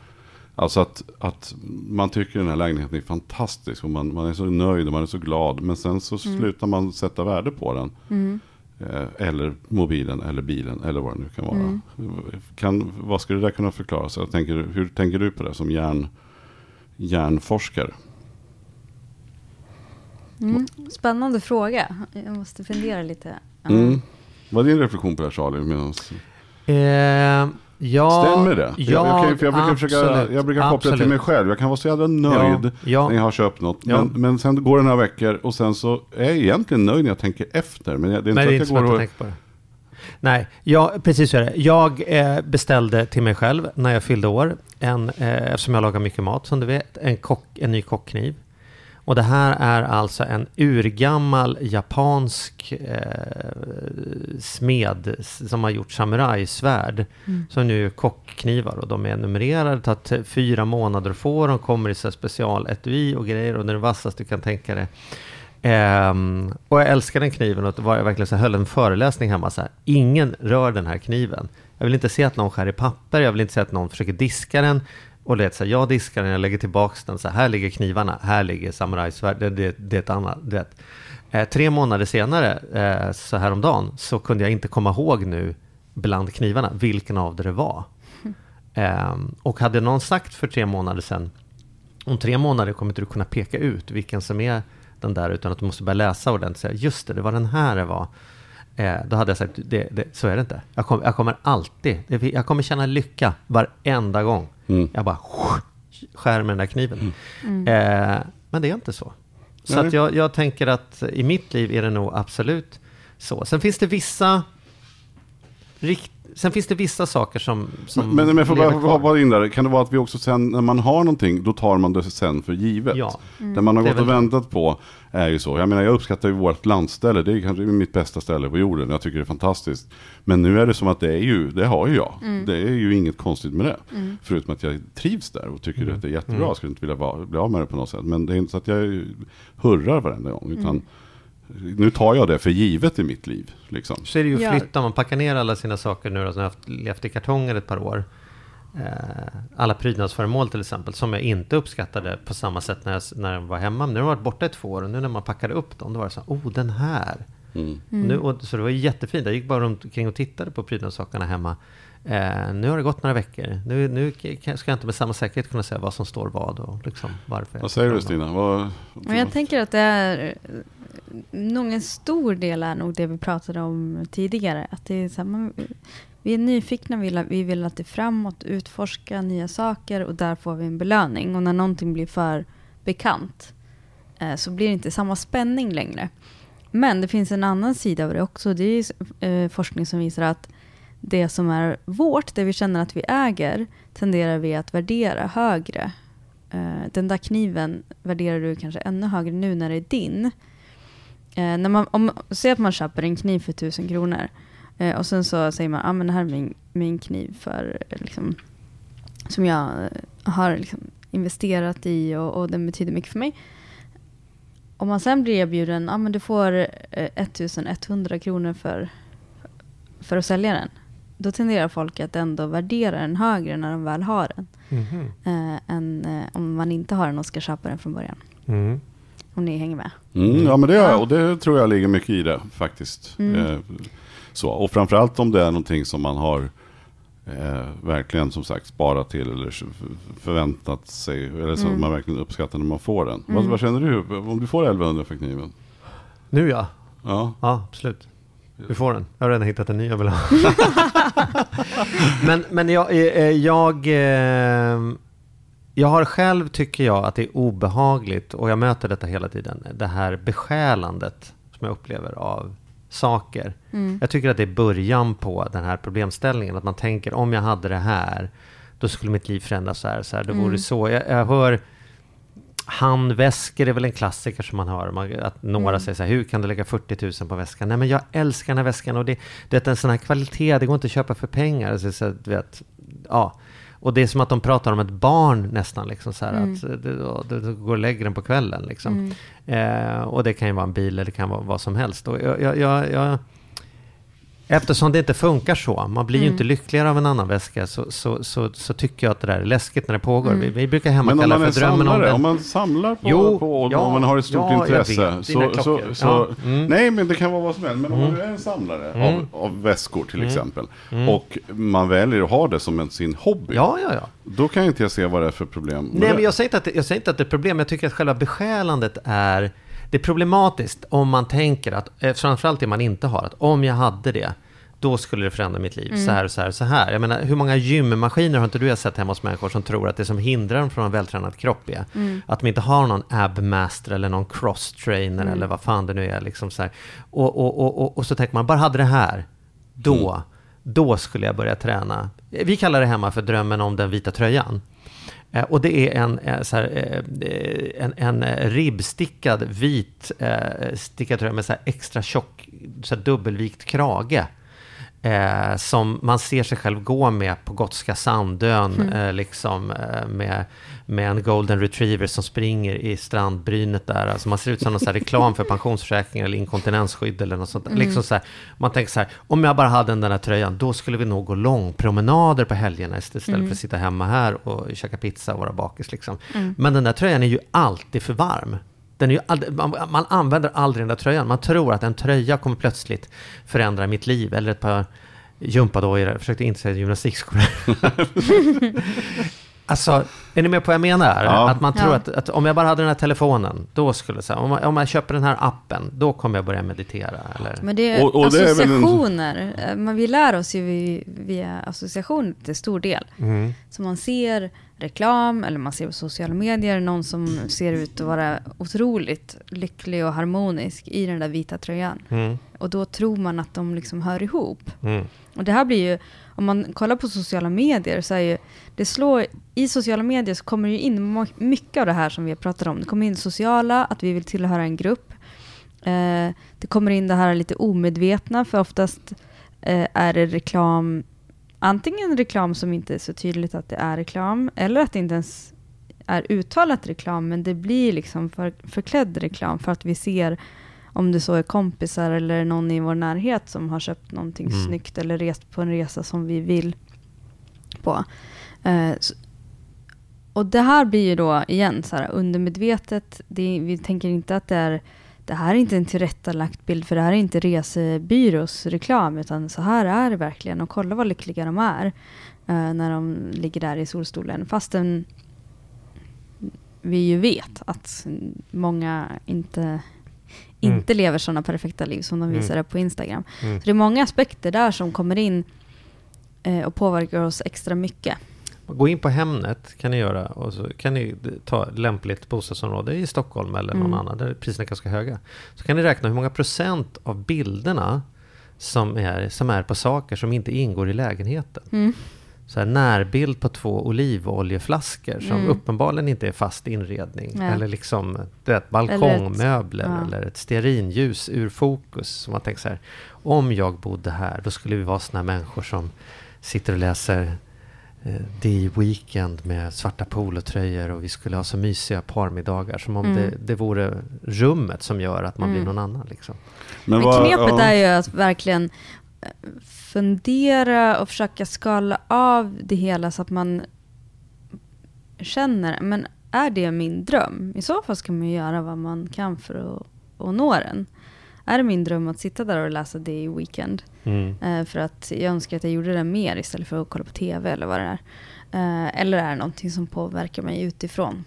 Alltså att, att man tycker den här lägenheten är fantastisk och man, man är så nöjd och man är så glad. Men sen så slutar man sätta värde på den. Eh, eller mobilen eller bilen eller vad det nu kan vara. Kan, vad skulle det där kunna förklara? Så jag tänker, hur tänker du på det som hjärn, hjärnforskare? Mm. Spännande fråga. Jag måste fundera lite. Mm. Vad är din reflektion på det här Charlie? Medans, Eh, Ja, Stämmer det? Ja, jag, jag, för jag brukar, försöka, absolut, jag brukar koppla det till absolut. mig själv. Jag kan vara så jävla nöjd Ja, ja. när jag har köpt något. Ja. Men, men sen går det några veckor och sen så är jag egentligen nöjd när jag tänker efter. Men jag, det är inte Nej, det är så att jag går jag och... tänker på det. Nej, ja, precis så är det. Jag eh, beställde till mig själv när jag fyllde år, en, eh, eftersom jag lagar mycket mat som du vet, en, kock, en ny kockkniv. Och det här är alltså en urgammal japansk eh, smed som har gjort samurajsvärd. Som nu är kockknivar och de är numrerade. Det tar fyra månader att få. De kommer i så specialetui och grejer och det är det vassaste du kan tänka dig. Ehm, och jag älskar den kniven och var jag verkligen så här, höll en föreläsning hemma så här. Ingen rör den här kniven. Jag vill inte se att någon skär i papper, jag vill inte se att någon försöker diska den. Och det är så här, jag diskar den, jag lägger tillbaka den, så här, här ligger knivarna, här ligger samurajsvärd, det, det, är ett annat. Det. Eh, tre månader senare, eh, så häromdagen, så kunde jag inte komma ihåg nu bland knivarna vilken av det det var. Ehm, och hade någon sagt för tre månader sedan, om tre månader kommer inte du kunna peka ut vilken som är den där, utan att du måste börja läsa ordentligt och säga, just det, det var den här det var. Eh, då hade jag sagt, det, det, så är det inte. Jag, kom, jag kommer alltid, jag kommer känna lycka varenda gång. Mm. Jag bara skär med den där kniven. Eh, men det är inte så. Så att jag, jag tänker att i mitt liv är det nog absolut så. Sen finns det vissa rikt, Sen finns det vissa saker som, som Men, men jag får bara hoppa in där. Kan det vara att vi också sen, när man har någonting, då tar man det sen för givet? Ja. Det man har Det är gått och väntat på är ju så. Jag menar, jag uppskattar ju vårt landställe. Det är kanske mitt bästa ställe på jorden. Jag tycker det är fantastiskt. Men nu är det som att det är ju, det har ju jag. Det är ju inget konstigt med det. Förutom att jag trivs där och tycker att det är jättebra. Jag skulle inte vilja vara, bli av med det på något sätt. Men det är inte så att jag hurrar varenda gång. Utan nu tar jag det för givet i mitt liv. Liksom. Så är det ju att flytta, man packar ner alla sina saker nu som jag har haft, levt i kartonger ett par år. Eh, alla prydnadsföremål till exempel, som jag inte uppskattade på samma sätt när jag, när jag var hemma. Nu har de varit borta i två år och nu när man packade upp dem, då var det så här, oh den här. Mm. Och Nu, och, så det var jättefint, jag gick bara runt omkring och tittade på prydnadssakerna hemma. Eh, nu har det gått några veckor, nu, nu ska jag inte med samma säkerhet kunna säga vad som står vad och liksom varför. Vad säger du. Stina? Vad, Men jag tänker att det är nog en stor del är nog det vi pratade om tidigare. Att det är så här, man, vi är nyfikna, vi vill, vi vill framåt, utforska nya saker och där får vi en belöning. Och när någonting blir för bekant eh, så blir det inte samma spänning längre. Men det finns en annan sida av det också. Det är eh, forskning som visar att det som är vårt, det vi känner att vi äger, tenderar vi att värdera högre. Eh, den där kniven värderar du kanske ännu högre nu när det är din. Eh, när man, om, säg att man köper en kniv för tusen kronor eh, och sen så säger man, ah, men det här är min, min kniv för, eh, liksom, som jag eh, har liksom, investerat i och, och den betyder mycket för mig. Om man sen blir erbjuden, ah, men du får eh, 1100 kronor för, för att sälja den. Då tenderar folk att ändå värdera den högre när de väl har den. Mhm. Eh, än eh, om man inte har den och ska köpa den från början. Mm. Om ni hänger med. Mm, ja men det gör jag och det tror jag ligger mycket i det faktiskt. Mm. Eh, så. Och framförallt om det är någonting som man har eh, verkligen som sagt sparat till eller förväntat sig. Eller som Mm. man verkligen uppskattar när man får den. Vad, Mm. vad känner du om du får 1100 för kniven? Nu ja, Ja. Ja, absolut. Vi får den. Jag har redan hittat en ny jag vill ha. men men jag, eh, eh, jag, eh, jag har själv, tycker jag, att det är obehagligt, och jag möter detta hela tiden, det här besjälandet som jag upplever av saker. Mm. Jag tycker att det är början på den här problemställningen, att man tänker om jag hade det här, då skulle mitt liv förändras så här, så här, det vore Mm. så. Jag, jag hör handväskor är väl en klassiker som man hör. Man, att några Mm. säger så här, hur kan du lägga 40 000 på väskan? Nej men jag älskar den här väskan och det, det är en sån här kvalitet, det går inte att köpa för pengar. Så, så, vet, ja. Och det är som att de pratar om ett barn nästan, liksom så här, Mm. att du, du, går och lägger den på kvällen. Liksom. Mm. Eh, och det kan ju vara en bil eller det kan vara vad som helst. Och jag, jag, jag, eftersom det inte funkar så, man blir ju Mm. inte lyckligare av en annan väska, så, så, så, så tycker jag att det där är läskigt när det pågår. Mm. Vi, vi brukar hemma om kalla är för drömmen om samlare, den. om man samlar på, Jo, på ja, om man har ett stort ja, jag intresse. vet. Så, så, så, Ja, mm. Nej, men det kan vara vad som helst. Men om man Mm. är en samlare Mm. av, av väskor till Mm. exempel. Mm. Och man väljer att ha det som en, sin hobby. Ja, ja, ja. Då kan inte jag se vad det är för problem. Nej, det. men jag säger, inte att det, jag säger inte att det är problem. Jag tycker att själva besjälandet är... Det är problematiskt om man tänker att, eh, framförallt det man inte har, att om jag hade det, då skulle det förändra mitt liv. Så här och så här och så här. Jag menar, hur många gymmaskiner har inte du sett hemma hos människor som tror att det som hindrar dem från en vältränad kropp är att de inte har någon abmaster eller någon cross-trainer eller vad fan det nu är. Liksom så. Och, och, och, och, och så tänker man, bara hade det här, då, då skulle jag börja träna. Vi kallar det hemma för drömmen om den vita tröjan. Eh, och det är en, eh, så här, eh, en, en ribbstickad vit eh, stickad tröja med så här extra tjock så här dubbelvikt krage. Eh, som man ser sig själv gå med på Gotska Sandön, eh, liksom eh, med, med en golden retriever som springer i strandbrynet där. Alltså man ser ut som någon så här reklam för pensionsförsäkring eller inkontinensskydd eller något sånt. där. Liksom så här, man tänker så här, om jag bara hade den där tröjan, då skulle vi nog gå långpromenader på helgerna istället för att sitta hemma här och käka pizza och vara bakis. Liksom. Men den där tröjan är ju alltid för varm. Den är ju aldrig, man, man använder aldrig den där tröjan. Man tror att en tröja kommer plötsligt förändra mitt liv. Eller ett par gympadojor. Jag försökte inte säga gymnastikskor. alltså, är ni med på vad jag menar? Ja. Att man tror Ja. att, att om jag bara hade den här telefonen, då skulle så här, om, man, om jag köper den här appen, då kommer jag börja meditera. Eller? Men det är Och- och det är en- associationer. Eh, vi lär oss ju vi- via association till stor del. Mm. Så man ser reklam, eller man ser på sociala medier, någon som ser ut att vara otroligt lycklig och harmonisk i den där vita tröjan. Mm, Och då tror man att de liksom hör ihop. mm, Och det här blir ju, om man kollar på sociala medier så är ju, det slår, i sociala medier så kommer det ju in mycket av det här som vi har pratat om. Det kommer in sociala, att vi vill tillhöra en grupp. Eh, det kommer in det här lite omedvetna, för oftast eh, är det reklam, antingen reklam som inte är så tydligt att det är reklam, eller att det inte ens är uttalat reklam, men det blir liksom för, förklädd reklam för att vi ser om det så är kompisar eller någon i vår närhet som har köpt någonting Mm. snyggt eller rest på en resa som vi vill på. Eh, så, och det här blir ju då igen så här undermedvetet. Det, vi tänker inte att det är det här är inte en tillrättalagt bild för det här är inte resebyrås reklam utan så här är det verkligen och kolla vad lyckliga de är eh, när de ligger där i solstolen fastän vi ju vet att många inte inte lever sådana perfekta liv som de Mm. visar på Instagram. Mm. Så det är många aspekter där som kommer in eh, och påverkar oss extra mycket. Gå in på Hemnet kan ni göra och så kan ni ta lämpligt bostadsområde i Stockholm eller någon Mm. annan där priserna är ganska höga. Så kan ni räkna hur många procent av bilderna som är, som är på saker som inte ingår i lägenheten. Mm. Så här närbild på två olivoljeflaskor som Mm. uppenbarligen inte är fast inredning. Nej. Eller liksom du vet, balkongmöbler eller ett, ja. stearinljus ur fokus. Så man tänker så här, om jag bodde här då skulle vi vara såna här människor som sitter och läser eh, The Weekend med svarta polotröjor och vi skulle ha så mysiga parmiddagar. Som om Mm. det, det vore rummet som gör att man blir Mm. någon annan. Liksom. Men vad- knepet ja. är ju att verkligen eh, fundera och försöka skala av det hela så att man känner, men är det min dröm? I så fall ska man ju göra vad man kan för att, att nå den. Är det min dröm att sitta där och läsa det i weekend? Mm. Eh, för att jag önskar att jag gjorde det mer istället för att kolla på tv eller vad det är. Eh, eller är det någonting som påverkar mig utifrån?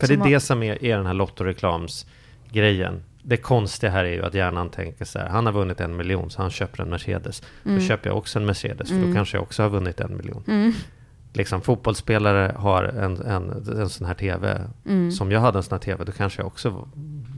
För det är det som är, är den här Lottoreklamsgrejen. Det konstiga här är ju att hjärnan tänker så här, han har vunnit en miljon så han köper en Mercedes. Mm. Då köper jag också en Mercedes, för Mm. då kanske jag också har vunnit en miljon. Mm, Liksom fotbollsspelare har en, en, en sån här TV. mm, Som jag hade en sån här TV, då kanske jag också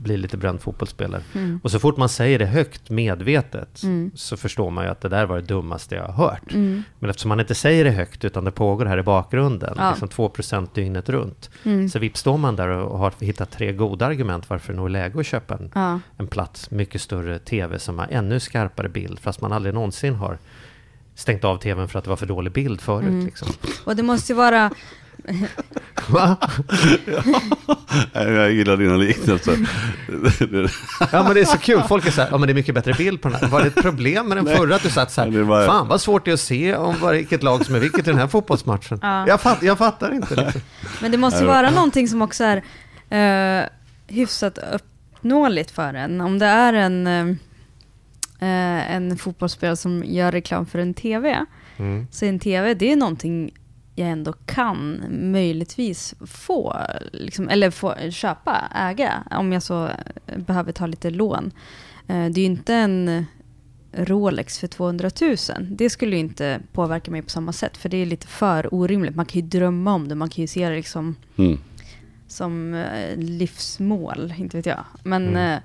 blir lite bränd fotbollsspelare. mm, Och så fort man säger det högt, medvetet, Mm. så förstår man ju att det där var det dummaste jag har hört. mm, Men eftersom man inte säger det högt, utan det pågår här i bakgrunden, Ja. liksom 2% dygnet runt. mm. Så vips står man där och har hittat tre goda argument varför det nog är läge att köpa en, Ja. en plats, mycket större TV som har ännu skarpare bild, fast man aldrig någonsin har stängt av TVn för att det var för dålig bild förut. Mm. Liksom. Och det måste ju vara... Va? Nej, Jag gillar dina liknelser. Ja men det är så kul, folk är så här, ja men det är mycket bättre bild på den här. Var det ett problem med den Nej. förra? Att du satt så här, var- fan vad svårt det är att se om vilket lag som är vilket i den här fotbollsmatchen. Ja. Jag, fatt, jag fattar inte. Liksom. Men det måste vara någonting som också är eh, hyfsat uppnåeligt för en. Om det är en, eh, eh, en fotbollsspelare som gör reklam för en TV, Mm. så en TV, det är någonting jag ändå kan möjligtvis få, liksom, eller få köpa, äga, om jag så eh, behöver ta lite lån. Eh, det är ju inte en Rolex för 200 000. Det skulle ju inte påverka mig på samma sätt, för det är lite för orimligt. Man kan ju drömma om det, man kan ju se det liksom Mm. som eh, livsmål, inte vet jag. Men, Mm. eh,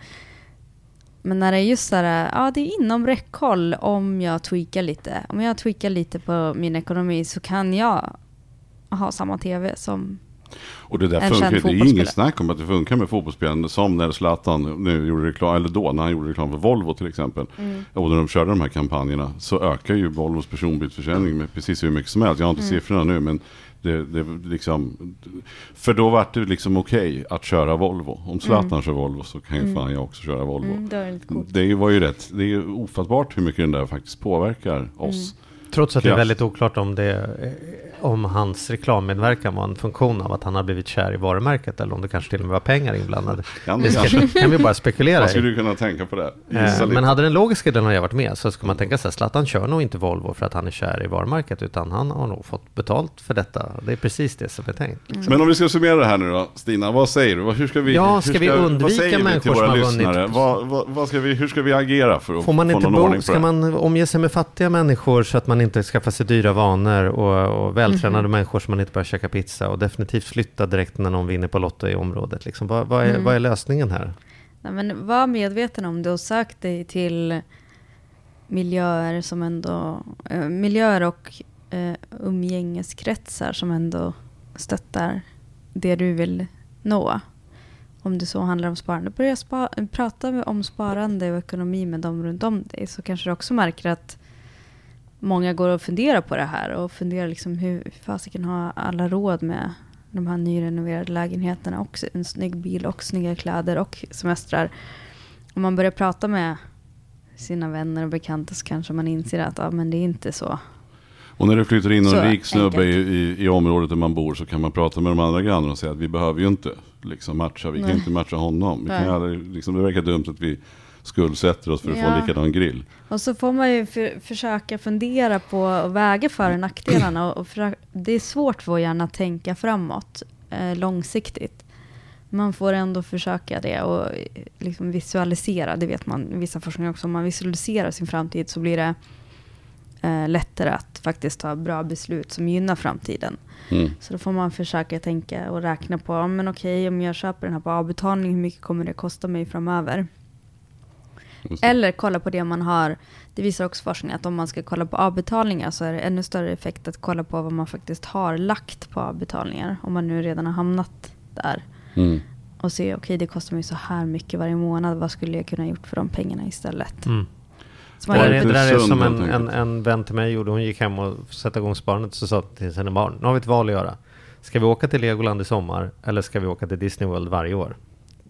men när det är just så här, ja det är inom räckhåll om jag tweakar lite. Om jag tweakar lite på min ekonomi så kan jag ha samma tv som... Och det där En funkar. Det är inget snack om att det funkar med fotbollsspelare. Som när Zlatan nu gjorde reklam, eller då när han gjorde reklam för Volvo till exempel. Mm. Och när de körde de här kampanjerna så ökar ju Volvos personbilsförsäljning med precis hur mycket som helst. Jag har inte Mm. siffrorna nu men det, det liksom, för då var det liksom okej att köra Volvo. Om Zlatan kör Volvo så kan ju fan jag också köra Volvo. Mm, det. Det var ju rätt, det är ofattbart hur mycket den där faktiskt påverkar oss. Trots att det är väldigt oklart om, det, om hans reklammedverkan var en funktion av att han har blivit kär i varumärket eller om det kanske till och med var pengar inblandade. Kan Det ska, kan vi bara spekulera Man i. skulle ju kunna tänka på det. Eh. Men hade den logiska delen varit med så skulle man tänka sig att Zlatan kör nog inte Volvo för att han är kär i varumärket utan han har nog fått betalt för detta. Det är precis det som är tänkt. Men om vi ska summera det här nu då, Stina, vad säger du? Hur ska vi, Ja, hur ska vi undvika människor som har lyssnare? vunnit? Vad, vad, vad ska vi, hur ska vi agera för att Får man få inte någon ordning bo, på ska det? man omge sig med fattiga människor så att man inte skaffar sig dyra vanor och, och vältränade människor så man inte börjar käka pizza och definitivt flytta direkt när någon vinner på Lotto i området. Liksom, vad, vad, är, Mm. vad är lösningen här? Nej, men var medveten om det och sök dig till miljöer som ändå, eh, miljöer och eh, umgängeskretsar som ändå stöttar det du vill nå. Om det så handlar om sparande. Börja spa, prata om sparande och ekonomi med dem runt om dig så kanske du också märker att många går och funderar på det här och funderar liksom hur fasiken har alla råd med de här nyrenoverade lägenheterna och en snygg bil och snygga kläder och semestrar. Om man börjar prata med sina vänner och bekanta så kanske man inser att ja, men det är inte så. Och när det flyttar in en rik snubbe i, i, i området där man bor så kan man prata med de andra grannarna och säga att vi behöver ju inte liksom matcha, vi kan Nej. inte matcha honom. Vi kan aldrig, liksom, det verkar dumt att vi skuldsätter oss för att få Ja. en likadan grill. Och så får man ju för, försöka fundera på och väga för och nackdelarna. Och, och försöka, det är svårt för gärna att tänka framåt eh, långsiktigt. Man får ändå försöka det och liksom visualisera. Det vet man i vissa forskningar också. Om man visualiserar sin framtid så blir det eh, lättare att faktiskt ta bra beslut som gynnar framtiden. Mm. Så då får man försöka tänka och räkna på, men okej om jag köper den här på avbetalning, hur mycket kommer det kosta mig framöver? Eller kolla på det man har. Det visar också forskning att om man ska kolla på avbetalningar så är det ännu större effekt att kolla på vad man faktiskt har lagt på avbetalningar. Om man nu redan har hamnat där. Mm. Och se, okej det kostar mig så här mycket varje månad. Vad skulle jag kunna gjort för de pengarna istället? Mm. Det, där, det där är som en, en, en vän till mig gjorde. Hon gick hem och satte igång sparandet så sa till sina barn. Nu har vi ett val att göra. Ska vi åka till Legoland i sommar eller ska vi åka till Disney World varje år?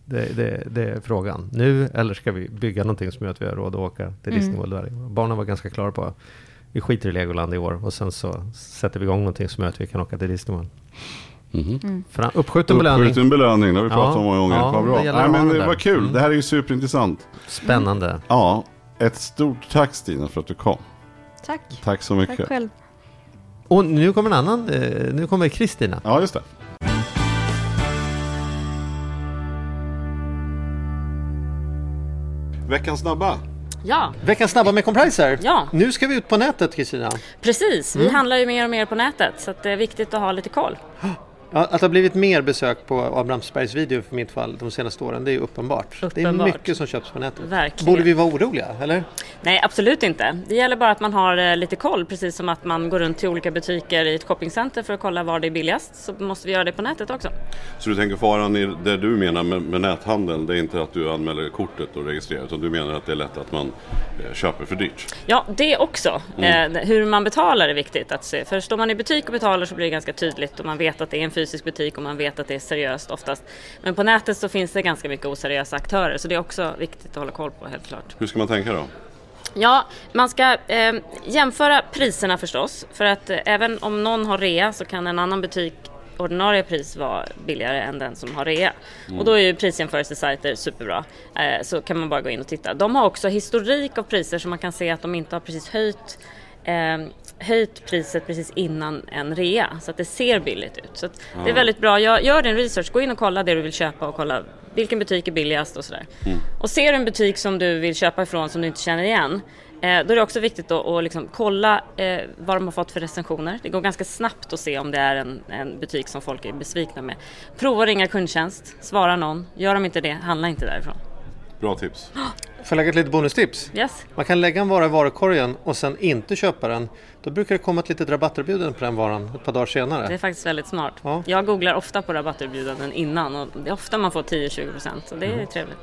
Det, det, det är frågan. Nu eller ska vi bygga någonting som gör att vi har råd att åka till Mm. Disney World varje år? Barnen var ganska klara på vi skiter i Legoland i år och sen så sätter vi igång någonting som gör att vi kan åka till Disney World. Mhm. För uppskjuten belöning. Uppskjuten belöning, det har vi Ja, pratat om många gånger. ja, vad bra. Nej, men det var kul, Mm. det här är ju superintressant. Spännande. Ja, ett stort tack Stina för att du kom. Tack. Tack så mycket. Tack själv. Och nu kommer en annan. eh, Nu kommer Kristina. Ja, just det. Veckans snabba. Ja, Veckans snabba med Compriser. Ja. Nu ska vi ut på nätet Kristina. precis. Vi handlar ju mer och mer på nätet så att det är viktigt att ha lite koll. Ja, att det har blivit mer besök på Abrahamsbergs video för mitt fall de senaste åren, det är uppenbart. Det är Uppenbart. mycket som köps på nätet. Verkligen. Borde vi vara oroliga, eller? Nej, absolut inte. Det gäller bara att man har eh, lite koll, precis som att man går runt till olika butiker i ett shoppingcenter för att kolla var det är billigast. Så måste vi göra det på nätet också. Så du tänker faran i det du menar med, med näthandeln, det är inte att du anmäler kortet och registrerar, utan du menar att det är lätt att man eh, köper för dyrt? Ja, det också. Eh, hur man betalar är viktigt att se. För står man i butik och betalar så blir det ganska tydligt och man vet att det är en fysisk butik och man vet att det är seriöst oftast. Men på nätet så finns det ganska mycket oseriösa aktörer så det är också viktigt att hålla koll på helt klart. Hur ska man tänka då? Ja, man ska eh, jämföra priserna förstås. För att eh, även om någon har rea så kan en annan butik ordinarie pris vara billigare än den som har rea. Och då är ju prisjämförelsesajter superbra. Eh, så kan man bara gå in och titta. De har också historik av priser så man kan se att de inte har precis höjt eh, höjt priset precis innan en rea så att det ser billigt ut. Så att det är väldigt bra. Gör, gör din research, gå in och kolla det du vill köpa och kolla vilken butik är billigast och sådär. Och ser du en butik som du vill köpa ifrån som du inte känner igen eh, då är det också viktigt att att liksom kolla eh, vad de har fått för recensioner. Det går ganska snabbt att se om det är en, en butik som folk är besvikna med. Prova att ringa kundtjänst, svara någon. Gör de inte det, handla inte därifrån. Bra tips. Får jag lägga ett litet bonustips? Yes. Man kan lägga en vara i varukorgen och sen inte köpa den. Då brukar det komma ett litet rabatterbjudande på den varan ett par dagar senare. Det är faktiskt väldigt smart. Ja. Jag googlar ofta på rabatterbjudanden innan och det är ofta man får 10-20% så det är Mm. trevligt.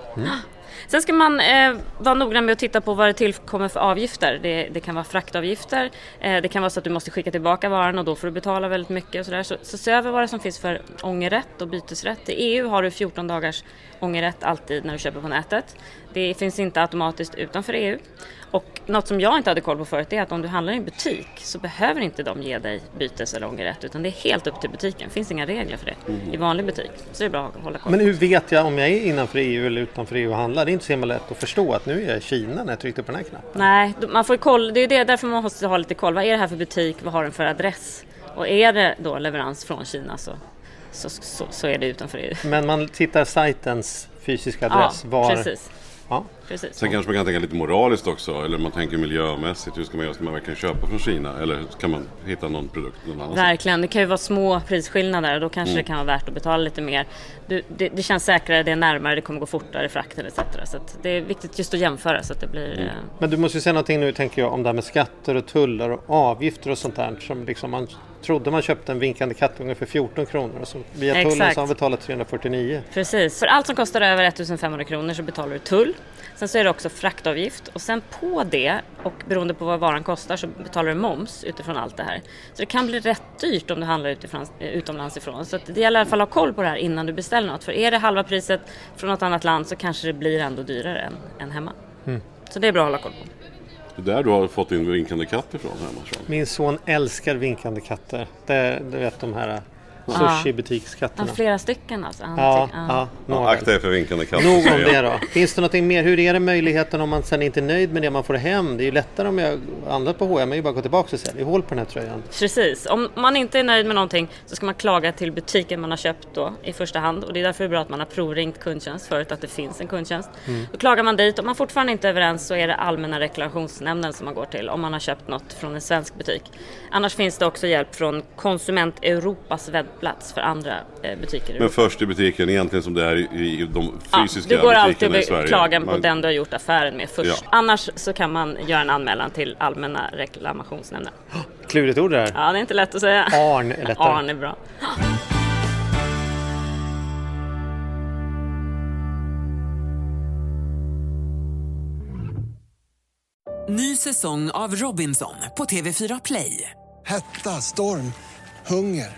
Sen ska man eh, vara noggrann med att titta på vad det tillkommer för avgifter. Det, det kan vara fraktavgifter, eh, det kan vara så att du måste skicka tillbaka varan och då får du betala väldigt mycket och sådär. Så, så se över vad det som finns för ångerrätt och bytesrätt. I EU har du 14 dagars ångerrätt alltid när du köper på nätet. Det finns inte automatiskt utanför EU. Och något som jag inte hade koll på förut är att om du handlar i en butik så behöver inte de ge dig bytes eller ångerrätt utan det är helt upp till butiken. Det finns inga regler för det i vanlig butik. Så det är bra att hålla koll. Men hur vet jag om jag är innanför EU eller utanför EU och handlar? Det är inte så himla lätt att förstå att nu är jag i Kina när jag tryckte på den här knappen. Nej, man får koll. Det är det, därför man måste ha lite koll. Vad är det här för butik? Vad har den för adress? Och är det då leverans från Kina så, så, så, så är det utanför EU. Men man tittar sajtens fysiska adress. Ja, var... precis. Ja. precis. Sen kanske man kan tänka lite moraliskt också, eller man tänker miljömässigt. Hur ska man göra? Ska man verkligen köpa från Kina? Eller kan man hitta någon produkt någon annanstans? Verkligen, det kan ju vara små prisskillnader och då kanske det kan vara värt att betala lite mer. Du, det, det känns säkrare, det är närmare, det kommer gå fortare i frakten etc. Så att det är viktigt just att jämföra så att det blir... eh, Men du måste ju säga någonting nu tänker jag om det här med skatter och tullar och avgifter och sånt där. Som liksom man trodde man köpte en vinkande kattunge för 14 kronor och så via tullen Exakt. så har man betalat 349. Precis, för allt som kostar över 1500 kronor så betalar du tull. Sen så är det också fraktavgift och sen på det och beroende på vad varan kostar så betalar du moms utifrån allt det här. Så det kan bli rätt dyrt om du handlar utifrån, eh, utomlands ifrån. Så det gäller i alla fall att ha koll på det här innan du beställer något. För är det halva priset från något annat land så kanske det blir ändå dyrare än, än hemma. Så det är bra att hålla koll på. Det är där du har fått din vinkande katt ifrån hemma. Min son älskar vinkande katter. Det, du vet de här Ja, sushi-butikskatterna. flera stycken alltså. Han Ja, tyck- ja, Ja, akta er för vinkande katt. Nog om det då. Finns det någonting mer? Hur är det möjligheten om man sen inte är nöjd med det man får hem? Det är ju lättare om jag handlat på H&M. Jag är ju bara gå tillbaka och säga det är hål på den här tröjan. Precis. Om man inte är nöjd med någonting så ska man klaga till butiken man har köpt då i första hand. Och det är därför det är bra att man har provringt kundtjänst förut, att det finns en kundtjänst. Då klagar man dit. Om man fortfarande inte är överens så är det Allmänna reklamationsnämnden som man går till om man har köpt något från en svensk butik. Annars finns det också hjälp från Konsument Europas webbplats för andra eh, butiker. i Men först i butiken egentligen som det är i, i de Ja, fysiska du går alltid butikerna i Sverige. klagar på Man- den du har gjort affären med först. Ja. Annars så kan man göra en anmälan till Allmänna reklamationsnämnden. Klurigt ord det här. Ja, det är inte lätt att säga. Arn är lättare. Arn är bra. Ny säsong av Robinson på TV4 Play. Hetta, storm, hunger.